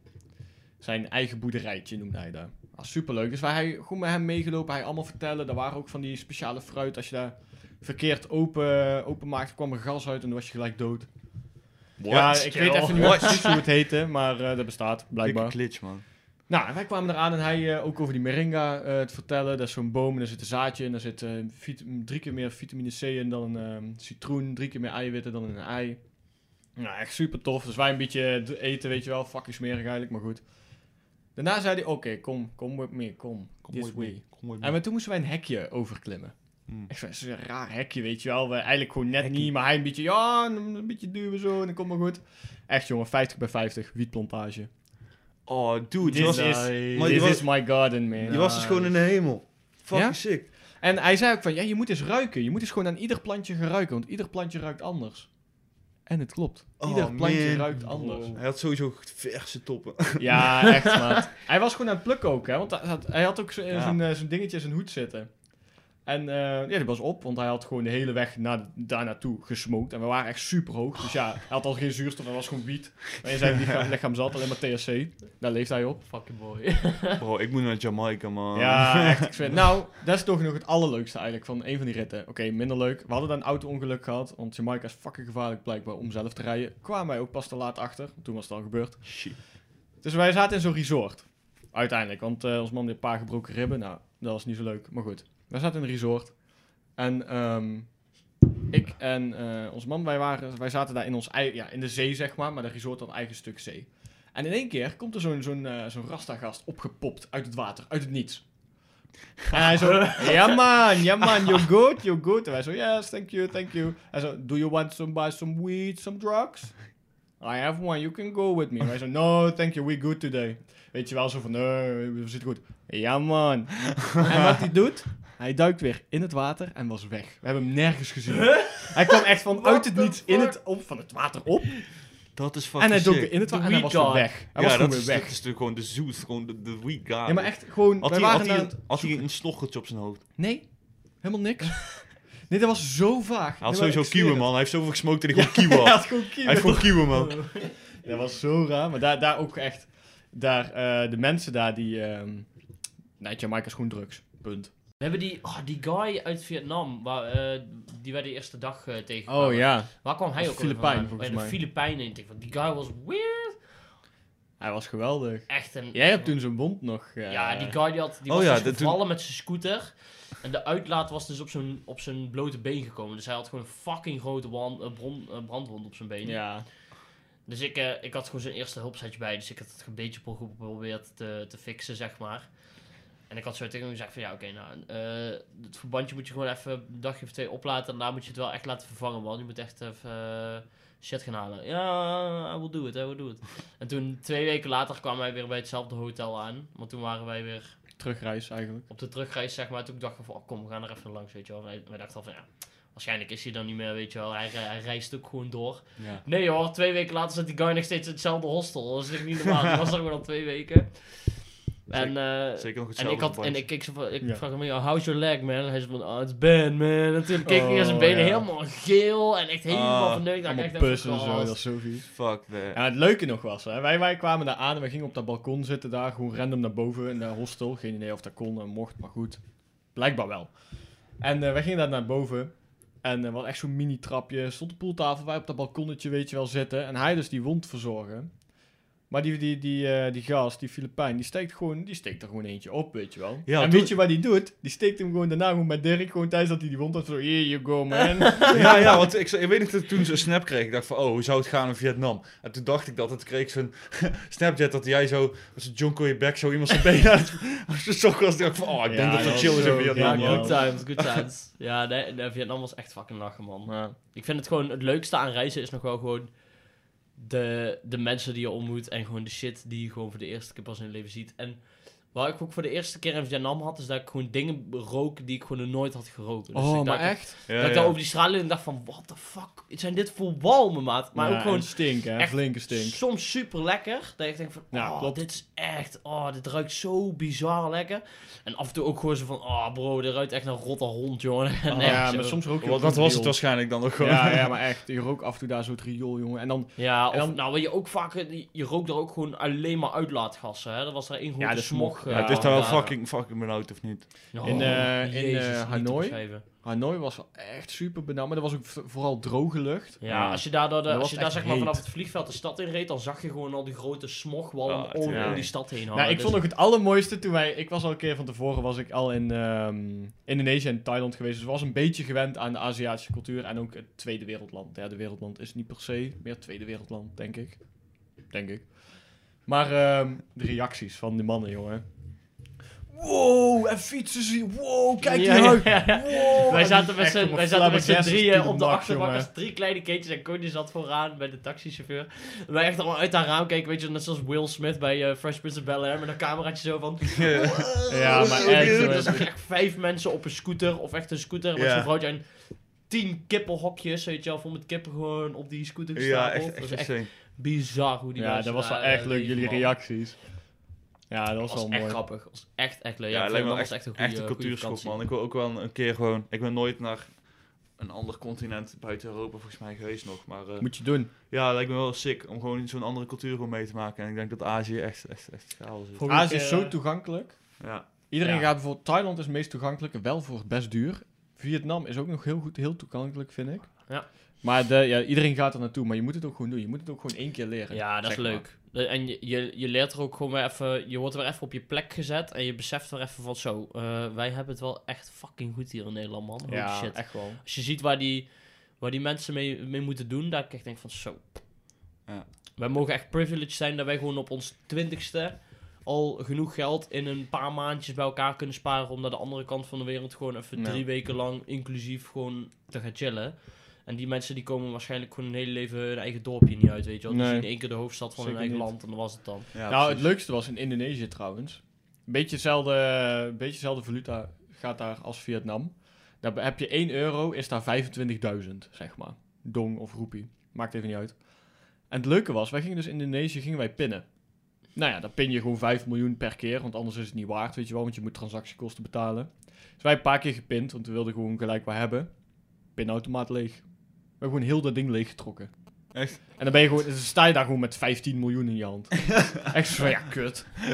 Zijn eigen boerderijtje noemde hij daar. Ah, superleuk. Dus wij hij, gewoon met hem meegelopen. Hij allemaal vertellen. Er waren ook van die speciale fruit. Als je daar verkeerd open, open maakte, kwam er gas uit en dan was je gelijk dood. Ja, ik weet even niet meer What? precies hoe het heette, maar eh, dat bestaat, Dikke blijkbaar. glitch, man. Nou, en wij kwamen eraan en hij eh, ook over die moringa eh, te vertellen. Dat is zo'n boom en daar zit een zaadje in. Daar zit drie keer meer vitamine C in dan een ehm, citroen. Drie keer meer eiwitten dan een ei. Nou, echt super tof. Dus wij een beetje eten, weet je wel. Fucking smerig eigenlijk, maar goed. Daarna zei hij, oké, kom, kom with me, kom. Kom this way. kom. En maar toen moesten wij een hekje overklimmen. Hmm. Echt raar hekje, weet je wel. We, eigenlijk gewoon net niet, maar hij een beetje, ja, een, een beetje duwen zo en dan komt maar goed. Echt jongen, 50 bij 50, wietplantage. Oh, dude, This was, is, maar this was- is my garden, man. je was dus gewoon in de hemel. Fucking Ja? sick. En hij zei ook van, ja, je moet eens ruiken. Je moet eens gewoon aan ieder plantje gaan ruiken, want ieder plantje ruikt anders. En het klopt. Oh, Ieder plantje man. ruikt anders. Hij had sowieso verse toppen. Ja, echt, maat. Hij was gewoon aan het plukken ook, hè. Want hij had, hij had ook zo- Ja. zo'n eh, zo'n dingetje in zijn hoed zitten. En eh, ja, die was op, want hij had gewoon de hele weg naar, daar naartoe gesmoked. En we waren echt super hoog. Dus ja, hij had al geen zuurstof, hij was gewoon wiet. Maar in zijn lichaam, lichaam zat alleen maar THC. Daar leeft hij op. Fucking boy. Bro, ik moet naar Jamaica, man. Ja, echt. Ik vind, nou, dat is toch nog het allerleukste eigenlijk van een van die ritten. Oké, minder leuk. We hadden daar een auto-ongeluk gehad, want Jamaica is fucking gevaarlijk blijkbaar om zelf te rijden. Kwamen wij ook pas te laat achter, toen was het al gebeurd. Shit. Dus wij zaten in zo'n resort. Uiteindelijk, want eh ons man had een paar gebroken ribben. Nou, dat was niet zo leuk, maar goed. Wij zaten in een resort. En ehm, ik en eh, ons man, wij, waren, wij zaten daar in, ons, ja, in de zee, zeg maar. Maar de resort had een eigen stuk zee. En in één keer komt er zo'n zo'n eh, zo'n rasta-gast opgepopt uit het water, uit het niets. En hij zo, ja man, ja man, you're good, you're good. En wij zo, yes, thank you, thank you. Hij zo, do you want some, buy some weed, some drugs? I have one, you can go with me. En wij zo, no, thank you, we good today. Weet je wel, zo van, nee, we zitten goed. Ja man. en wat hij doet, hij duikt weer in het water en was weg. We hebben hem nergens gezien. Hij kwam echt van uit het niets in het, op, van het water op. Dat is fucking En hij dook sick. in het water en hij was weer weg. Hij was ja, gewoon dat weer is, weg. dat is natuurlijk gewoon de zoet, gewoon de, de weak guy. Ja, maar echt gewoon, Had wij hij, waren hij, een- had hij een sloggertje op zijn hoofd? Nee, helemaal niks. nee, dat was zo vaag. Hij had sowieso kieuwen, man. Hij heeft zoveel gesmokt dat hij gewoon kieuwen Hij had. had gewoon Hij kieuwen. heeft gewoon kieuwen, man. Dat was zo raar. Maar daar, daar ook echt... Daar, eh, de mensen daar die... ehm nee, Jamaica is gewoon drugs. Punt. We hebben die, oh, die guy uit Vietnam, waar, eh, die wij de eerste dag eh tegenkwamen. Oh ja. Waar kwam hij ook Filipijn, volgens Bij de mij. Filipijnen. Ik denk van, die guy was weird. Hij was geweldig. Echt een... Jij hebt toen zijn wond nog... eh, Ja, die guy die, had, die Oh was ja, dus toen- gevallen met zijn scooter. En de uitlaat was dus op zijn, op zijn blote been gekomen. Dus hij had gewoon een fucking grote brand, eh, bron- brandwond op zijn been. Ja. Dus ik, ik had gewoon zijn eerste hulpsetje bij. Dus ik had het een beetje pro- geprobeerd te, te fixen, zeg maar. En ik had zo tegen hem gezegd van ja, oké, nou, eh, het verbandje moet je gewoon even een dagje of twee oplaten. En daarna moet je het wel echt laten vervangen, man. Je moet echt even eh, shit gaan halen. Ja, I will do it, I will do it. en toen, twee weken later, kwamen wij weer bij hetzelfde hotel aan. Want toen waren wij weer Terugreis eigenlijk. op de terugreis, zeg maar. Toen dachten we van, oh, kom, we gaan er even langs, weet je wel. Wij, wij dachten al van, ja, waarschijnlijk is hij dan niet meer, weet je wel. Hij, hij reist ook gewoon door. Ja. Nee hoor, twee weken later zat die guy nog steeds in hetzelfde hostel. Dat is echt niet normaal. Die was er gewoon al twee weken. En, eh, Zeker nog en ik, had, en ik keek zo van, ik Ja. vroeg hem, "Oh, how's your leg, man? En hij zei van, oh, it's bad, man. En toen keek ik naar zijn Oh, benen ja. helemaal geel en echt helemaal Ah, verneukt. Dat ik Allemaal echt pussen en zo, "God." dat is zo vies. Fuck that. Ja, het leuke nog was, hè, wij, wij kwamen daar aan en we gingen op dat balkon zitten daar, gewoon random naar boven in dat hostel. Geen idee of dat kon en mocht, maar goed. Blijkbaar wel. En eh wij gingen daar naar boven. En er was echt zo'n mini-trapje, stond een poeltafel, wij op dat balkonnetje, weet je wel, zitten. En hij dus die wond verzorgen. Maar die, die, die, eh, die gast, die Filipijn, die steekt, gewoon, die steekt er gewoon eentje op, weet je wel. Ja, en weet je wat hij doet? Die steekt hem gewoon daarna gewoon met Dirk, gewoon tijdens dat hij die wond had, zo, here you go, man. Ja, ja, want ik, ik weet dat ik toen zo'n snap kreeg. Ik dacht van, oh, hoe zou het gaan in Vietnam? En toen dacht ik dat, het kreeg zo'n Snapchat dat jij zo, zo'n jonko in je bek, zo iemand zijn been uit. Als je was, dacht ik van, oh, ik Ja, denk dat dat chill is in Vietnam. Ja, good times, good times. ja, nee, nee, Vietnam was echt fucking lachen, man. Ja. Ik vind het gewoon, het leukste aan reizen is nog wel gewoon de, de mensen die je ontmoet en gewoon de shit die je gewoon voor de eerste keer pas in je leven ziet. En waar ik ook voor de eerste keer in Vietnam had, is dat ik gewoon dingen rook die ik gewoon nooit had geroken. Dus Oh, ik maar dacht- echt? Ja, dat ik ja. daar over die straat liep en dacht van, what the fuck, zijn dit voor walmen, maat? Maar Ja, ook gewoon stink, hè? echt Flinke stink. soms super lekker. Dat ik denk van, Ja, oh, klopt. dit is echt, oh, dit ruikt zo bizar lekker. En af en toe ook gewoon zo van, oh bro, dit ruikt echt naar rotte hond, jongen. En Oh, ja, zo. maar soms rook je dat was het waarschijnlijk dan ook gewoon. Ja, ja, maar echt. Je rook af en toe daar zo het riool, jongen. En dan... Ja, of En dan- nou, wat je ook vaak, je rookt er ook gewoon alleen maar uitlaatgassen, hè. Dat was er één grote Ja, de smog. Ja, eh, het is daar wel fucking, fucking benauwd, of niet? Oh, In, eh, in, Jezus, eh, Hanoi? Hanoi was wel echt super benauwd, maar er was ook vooral droge lucht. Ja, Ja. als je daar, de, Dat als je daar zeg maar vanaf het vliegveld de stad in reed, dan zag je gewoon al die grote smogwallen Ja, om, ja. die stad heen hangen. Nou, ik Dus- vond ook het allermooiste toen wij... Ik was al een keer van tevoren, was ik al in ehm, Indonesië en Thailand geweest. Dus ik was een beetje gewend aan de Aziatische cultuur en ook het tweede wereldland. Ja, de wereldland is niet per se meer tweede wereldland, denk ik. Denk ik. Maar ehm, de reacties van die mannen, jongen. Wow, en fietsen ze. Wow, kijk die Ja, ja, ja, ja. Wow. Wij En zaten met z'n op een wij zaten met z'n flabbergasted drieën op de jongen. drie kleine kindjes en Cody zat vooraan bij de taxichauffeur. En wij echt allemaal uit haar raam keken, weet je, net zoals Will Smith bij eh, Fresh Prince of Bel-Air met een cameraatje zo van... Ja, maar echt, Er echt vijf mensen op een scooter, of echt een scooter, met Ja. zo'n vrouwtje en tien kippenhokjes, weet je wel, vol met kippen gewoon op die scooter Ja, gestapeld. echt, dat echt is echt bizar hoe die Ja, dat was wel echt eh, leuk, jullie man. reacties. Ja, dat was, Dat was wel echt mooi. grappig. Dat was echt, echt leuk. Ja, Ja, lijkt me echt, echt een echt goede een cultuurschok, vakantie. man. Ik wil ook wel een keer gewoon... Ik ben nooit naar een ander continent buiten Europa volgens mij geweest nog. Maar eh, Moet je doen. ja, lijkt me wel sick om gewoon zo'n andere cultuur gewoon mee te maken. En ik denk dat Azië echt, echt, echt chaos is. Volgende Azië is zo eh, toegankelijk. Ja. Iedereen Ja. gaat bijvoorbeeld... Thailand is het meest toegankelijk en wel voor het best duur. Vietnam is ook nog heel goed, heel toegankelijk, vind ik. Ja. Maar de, ja, iedereen gaat er naartoe, maar je moet het ook gewoon doen. Je moet het ook gewoon één keer leren. Ja, dat is maar. leuk. En je, je, je leert er ook gewoon weer even, je wordt er weer even op je plek gezet en je beseft er even van zo, eh, wij hebben het wel echt fucking goed hier in Nederland, man. Holy Ja, shit. echt wel. Als je ziet waar die, waar die mensen mee, mee moeten doen, daar ik denk van zo. Ja. Wij mogen echt privileged zijn dat wij gewoon op ons twintigste al genoeg geld in een paar maandjes bij elkaar kunnen sparen om naar de andere kant van de wereld gewoon even Ja. drie weken lang inclusief gewoon te gaan chillen. En die mensen die komen waarschijnlijk gewoon hun hele leven hun eigen dorpje niet uit, weet je wel. Die Nee. zien één keer de hoofdstad van hun Zeker eigen niet. land en dan was het dan. ja nou, het leukste was in Indonesië trouwens. Een beetje hetzelfde, beetje hetzelfde valuta gaat daar als Vietnam. Daar heb je 1 euro, is daar 25.000, zeg maar. Dong of roepie. Maakt even niet uit. En het leuke was, wij gingen dus in Indonesië gingen wij pinnen. Nou ja, dan pin je gewoon 5 miljoen per keer, want anders is het niet waard, weet je wel, want je moet transactiekosten betalen. Dus wij een paar keer gepind, want we wilden gewoon gelijk wat hebben. Pinautomaat leeg. Gewoon heel dat ding leeggetrokken. Echt? En dan ben je gewoon, dan sta je daar gewoon met 15 miljoen in je hand. Echt zo van, ja, kut.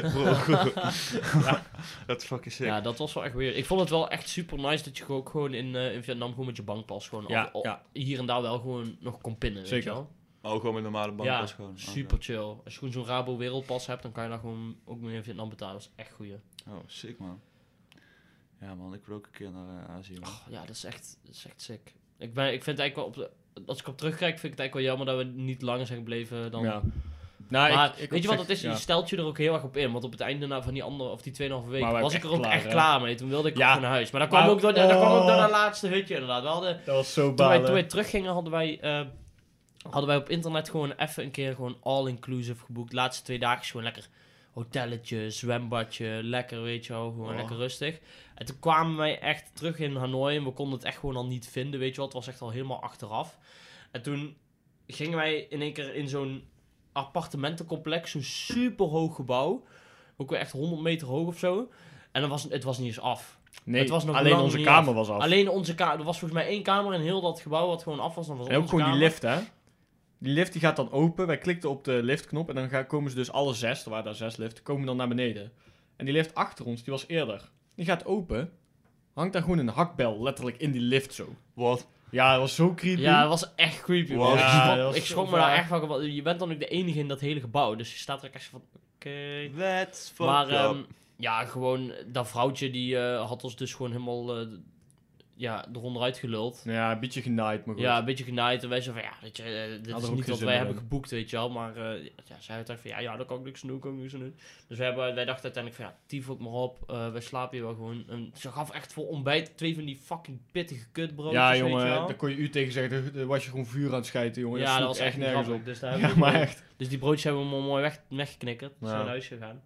Dat is fucking sick. Ja, dat was wel echt weer. Ik vond het wel echt super nice dat je ook gewoon in, eh, in Vietnam gewoon met je bankpas gewoon Ja, al- al- ja. hier en daar wel gewoon nog kon pinnen, weet Zeker. je wel. Oh, gewoon met normale banken. Ja, gewoon. super chill. Als je gewoon zo'n Rabo wereldpas hebt, dan kan je daar gewoon ook mee in Vietnam betalen. Dat is echt goeie. Oh, sick man. Ja man, ik wil ook een keer naar eh, Azië man. Oh, ja, dat is echt, dat is echt sick. Ik, ben, ik vind het eigenlijk wel, op de, als ik op terugkijk, vind ik het eigenlijk wel jammer dat we niet langer zijn gebleven dan... Ja. Nou, maar ik, ik weet je wat het is? ja. Je stelt je er ook heel erg op in. Want op het einde na- van die andere, of die 2,5 weken, was ik er ook echt echt klaar, klaar mee. Toen wilde ik Ja. naar huis. Maar dat kwam, Maar- ook door, dat kwam ook door oh. dat laatste hutje inderdaad. We hadden, Dat was zo toen, wij, toen wij teruggingen, hadden wij, eh, hadden wij op internet gewoon even een keer gewoon all-inclusive geboekt. laatste twee dagen gewoon lekker hotelletje, zwembadje, lekker weet je wel, gewoon Oh. lekker rustig. En toen kwamen wij echt terug in Hanoi en we konden het echt gewoon al niet vinden, weet je wel. Het was echt al helemaal achteraf. En toen gingen wij in één keer in zo'n appartementencomplex, zo'n super hoog gebouw. Ook weer echt 100 meter hoog of zo. En dan was, het was niet eens af. Nee, het was nog alleen onze kamer af. was af. Alleen onze kamer. Er was volgens mij één kamer in heel dat gebouw wat gewoon af was. Dan was en ook gewoon die lift, hè. Die lift die gaat dan open. Wij klikten op de liftknop en dan gaan, komen ze dus alle zes, er waren daar zes liften, komen dan naar beneden. En die lift achter ons, die was eerder. Die gaat open. Hangt daar gewoon een hakbel letterlijk in die lift zo. Wat? Ja, dat was zo creepy. Ja, dat was echt creepy. Wow. man. Ja, ik schrok, dat was ik zo schrok me daar echt van. Je bent dan ook de enige in dat hele gebouw. Dus je staat er echt van, oké. That's fucked Maar up. ehm, ja, gewoon dat vrouwtje die eh, had ons dus gewoon helemaal eh, ja, eronder uitgeluld. Ja, een beetje genaaid, maar goed. Ja, een beetje genaaid. En wij zo van, ja, weet je, eh, dit Had is niet wat wij hebben geboekt, weet je wel. Maar eh, ja, zij had van, ja, ja, daar kan ik niks doen, kan ik niks doen. Dus wij, hebben, wij dachten uiteindelijk van, ja, tief ook maar op. eh wij slapen hier wel gewoon. En ze gaf echt voor ontbijt twee van die fucking pittige kutbroodjes, Ja, weet je jongen, daar kon je u tegen zeggen, daar- was je gewoon vuur aan het schijten, jongen. ja, dat was echt nergens grappig. op. Dus, daar Ja, maar echt. dus die broodjes hebben we mooi weg, weggeknikkerd. Ja. zijn naar huis gegaan.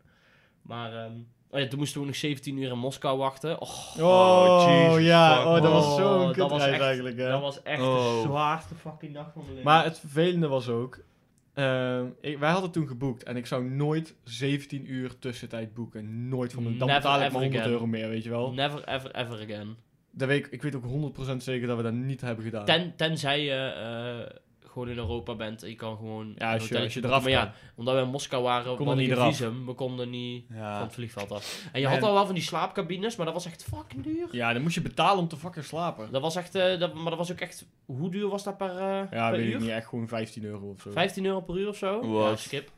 Maar ehm, oh ja, toen moesten we nog 17 uur in Moskou wachten. Oh, Oh, Jesus ja, fuck, oh, dat was Oh, zo'n dat was kutreis echt- eigenlijk, hè. dat was echt Oh. de zwaarste fucking dag van mijn leven. Maar het vervelende was ook... ehm, ik, wij hadden toen geboekt en ik zou nooit 17 uur tussentijd boeken. Nooit van mijn... Dan Never betaal ik maar 100 again. euro meer, weet je wel. Never, ever, ever again. Dat weet ik, ik weet ook 100% zeker dat we dat niet hebben gedaan. Ten, tenzij je eh, gewoon in Europa bent en je kan gewoon... Ja, een als je, als eraf Maar ja, omdat we in Moskou waren, we Konden hadden niet visum. We konden niet van het vliegveld af. En je En- had al wel van die slaapcabines, maar dat was echt fucking duur. Ja, dan moest je betalen om te fucking slapen. Dat was echt, eh, dat, maar dat was ook echt, hoe duur was dat per, eh, Ja, per weet uur? ik niet. Echt gewoon 15 euro of zo. 15 euro per uur of zo? Wat? Ja, skip.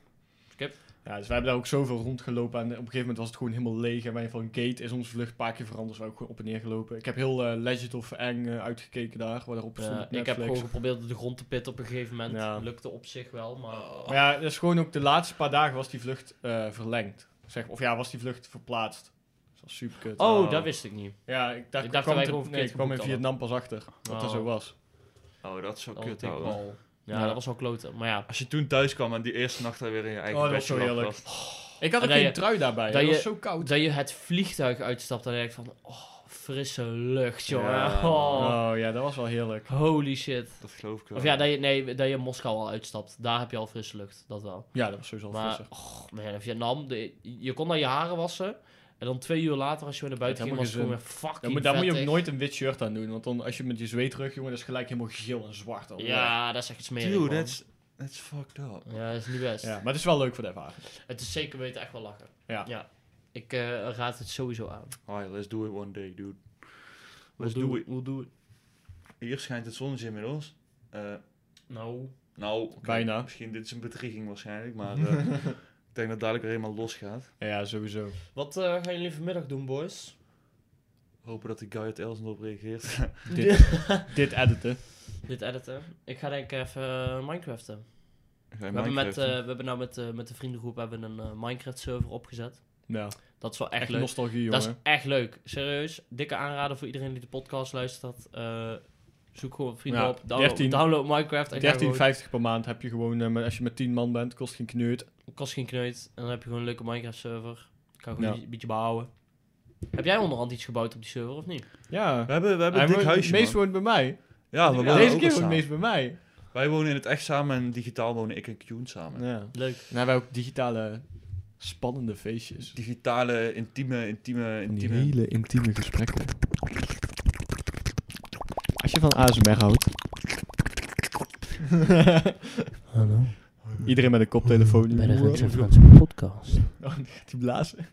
Ja, dus wij hebben daar ook zoveel rondgelopen. En op een gegeven moment was het gewoon helemaal leeg. En wij van gate is onze vlucht een paar keer veranderd. Dus wij ook gewoon op en neer gelopen. Ik heb heel eh, Legend of Eng eh, uitgekeken daar. Waar daarop stond Ja, op ik heb gewoon geprobeerd de grond te pitten op een gegeven moment. Ja. Lukte op zich wel, maar... Maar ja, dat is gewoon ook de laatste paar dagen was die vlucht eh, verlengd. Zeg, of ja, was die vlucht verplaatst. Dat was super kut. Oh, Oh. dat wist ik niet. Ja, ik dacht, Ik dacht kwam dat wij te- gewoon nee, ik kwam in Vietnam pas achter. Dat Oh. dat zo was. Oh, dat is zo Dat kut. Ja, Ja. dat was wel kloten. Maar ja, Als je toen thuis kwam en die eerste nacht daar weer in je eigen Oh, bedje zo lag, heerlijk. was- Ik had ook geen je- trui daarbij. dat Dat, je- was zo koud. dat je het vliegtuig uitstapt en dan denk je van... Oh, frisse lucht, jongen. Ja. Oh, Oh ja, dat was wel heerlijk. holy shit. Dat geloof ik wel. Of ja, dat je, nee, dat je Moskou al uitstapt. Daar heb je al frisse lucht. Dat wel. Ja, dat was sowieso Maar, frisser. oh, man, in Vietnam, de, je kon dan je haren wassen. En dan twee uur later, als je weer naar buiten ging, was het helemaal gewoon weer fucking Dan moet, daar moet je ook nooit een wit shirt aan doen. Want dan, als je met je zweet terug, jongen, dat is gelijk helemaal geel en zwart. al. Ja, dat is echt smerig, Dude, that's, that's fucked up. Ja, dat is niet best. ja. Maar het is wel leuk voor de ervaring. Het is zeker weten echt wel lachen. Ja. Ik eh, raad het sowieso aan. Alright, let's do it one day, dude. Let's We'll do it. We'll do it. Hier schijnt het zonnetje inmiddels. Eh, Nou, nou, oké, Bijna. Misschien dit is een bedrieging waarschijnlijk, maar eh, denk dat dadelijk weer helemaal los gaat. Ja, sowieso. wat eh, gaan jullie vanmiddag doen, boys? Hopen dat die guy uit Elsen op reageert. Dit, dit editen. Dit editen. Ik ga denk ik even eh, Minecraften. We hebben, met, doen? we hebben nou met, met de vriendengroep hebben een eh, Minecraft server opgezet. Ja, Dat is wel echt, echt leuk. nostalgie, jongen. Dat is echt leuk. Serieus. Dikke aanrader voor iedereen die de podcast luistert. Eh, zoek gewoon vrienden Ja, op. Download, 13 download Minecraft. En ga gewoon- 13,50 per maand heb je gewoon, als je met 10 man bent, kost geen kneut. Kost geen kneut. En dan heb je gewoon een leuke Minecraft server. Kan gewoon Ja. een beetje bouwen. Heb jij onderhand iets gebouwd op die server of niet? Ja. We hebben, we hebben een dik huisje, Mees man. woont bij mij. Ja, we Ja, wonen deze ook keer woont samen. Mees bij mij. Wij wonen in het echt samen en digitaal wonen ik en Kjoen samen. Ja. Leuk. Hebben wij ook digitale spannende feestjes. Digitale, intieme, intieme, intieme... hele intieme gesprekken. Als je van ASMR houdt. Hallo. Iedereen met een koptelefoon. Bij de Wow. Rens en Franse podcast. Oh, die gaat die blazen.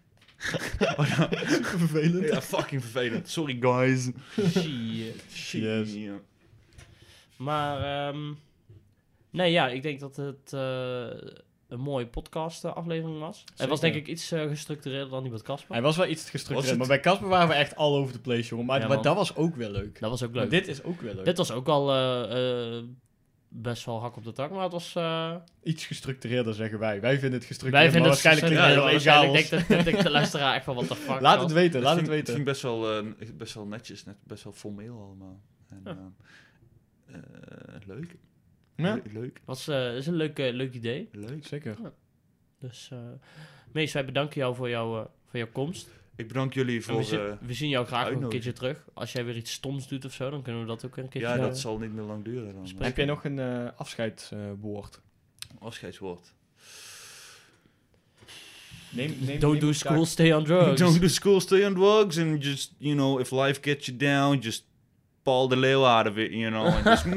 Oh, ja. Super vervelend. ja, fucking vervelend. Sorry, guys. Shit. Shit. Yes. Ja. Maar, ehm, nee, ja, ik denk dat het eh, een mooie podcast eh, aflevering was. Het was Zeker. denk ik iets eh, gestructureerder dan die met Casper. Hij was wel iets Was gestructureerd, het- maar bij Casper waren we echt all over the place, jongen. Maar, Ja, maar man. dat was ook weer leuk. Dat was ook Maar leuk. dit is ook weer leuk. Dit was ook al eh, eh, best wel hak op de tak, maar het was... eh, Iets gestructureerder, zeggen wij. Wij vinden het wij gestructureerd, vinden maar het waarschijnlijk heel waarschijnlijk chaos. denkt de, luisteraar echt van, wat de fuck. Laat het weten, laat het ging, Het weten. ging best wel, eh, best wel netjes, net, best wel formeel allemaal. En, Ja. eh, eh, leuk. Ja, Le- leuk. was, eh, is een leuk, leuk idee. Leuk. zeker. Dus, eh Mees, wij bedanken jou voor, jou, eh, voor jouw komst. Ik bedank jullie voor... we, zien, eh, we zien jou graag nog een keertje terug. Als jij weer iets stoms doet of zo, dan kunnen we dat ook weer een keertje ja, doen. dat zal niet meer lang duren dan. Heb jij nog een eh, afscheidswoord? Afscheidswoord. Neem, neem, Don't do school, stay on drugs. Don't do school, stay on drugs, and just, you know, if life gets you down, just Paul de Leeuw out of it, you know, and just...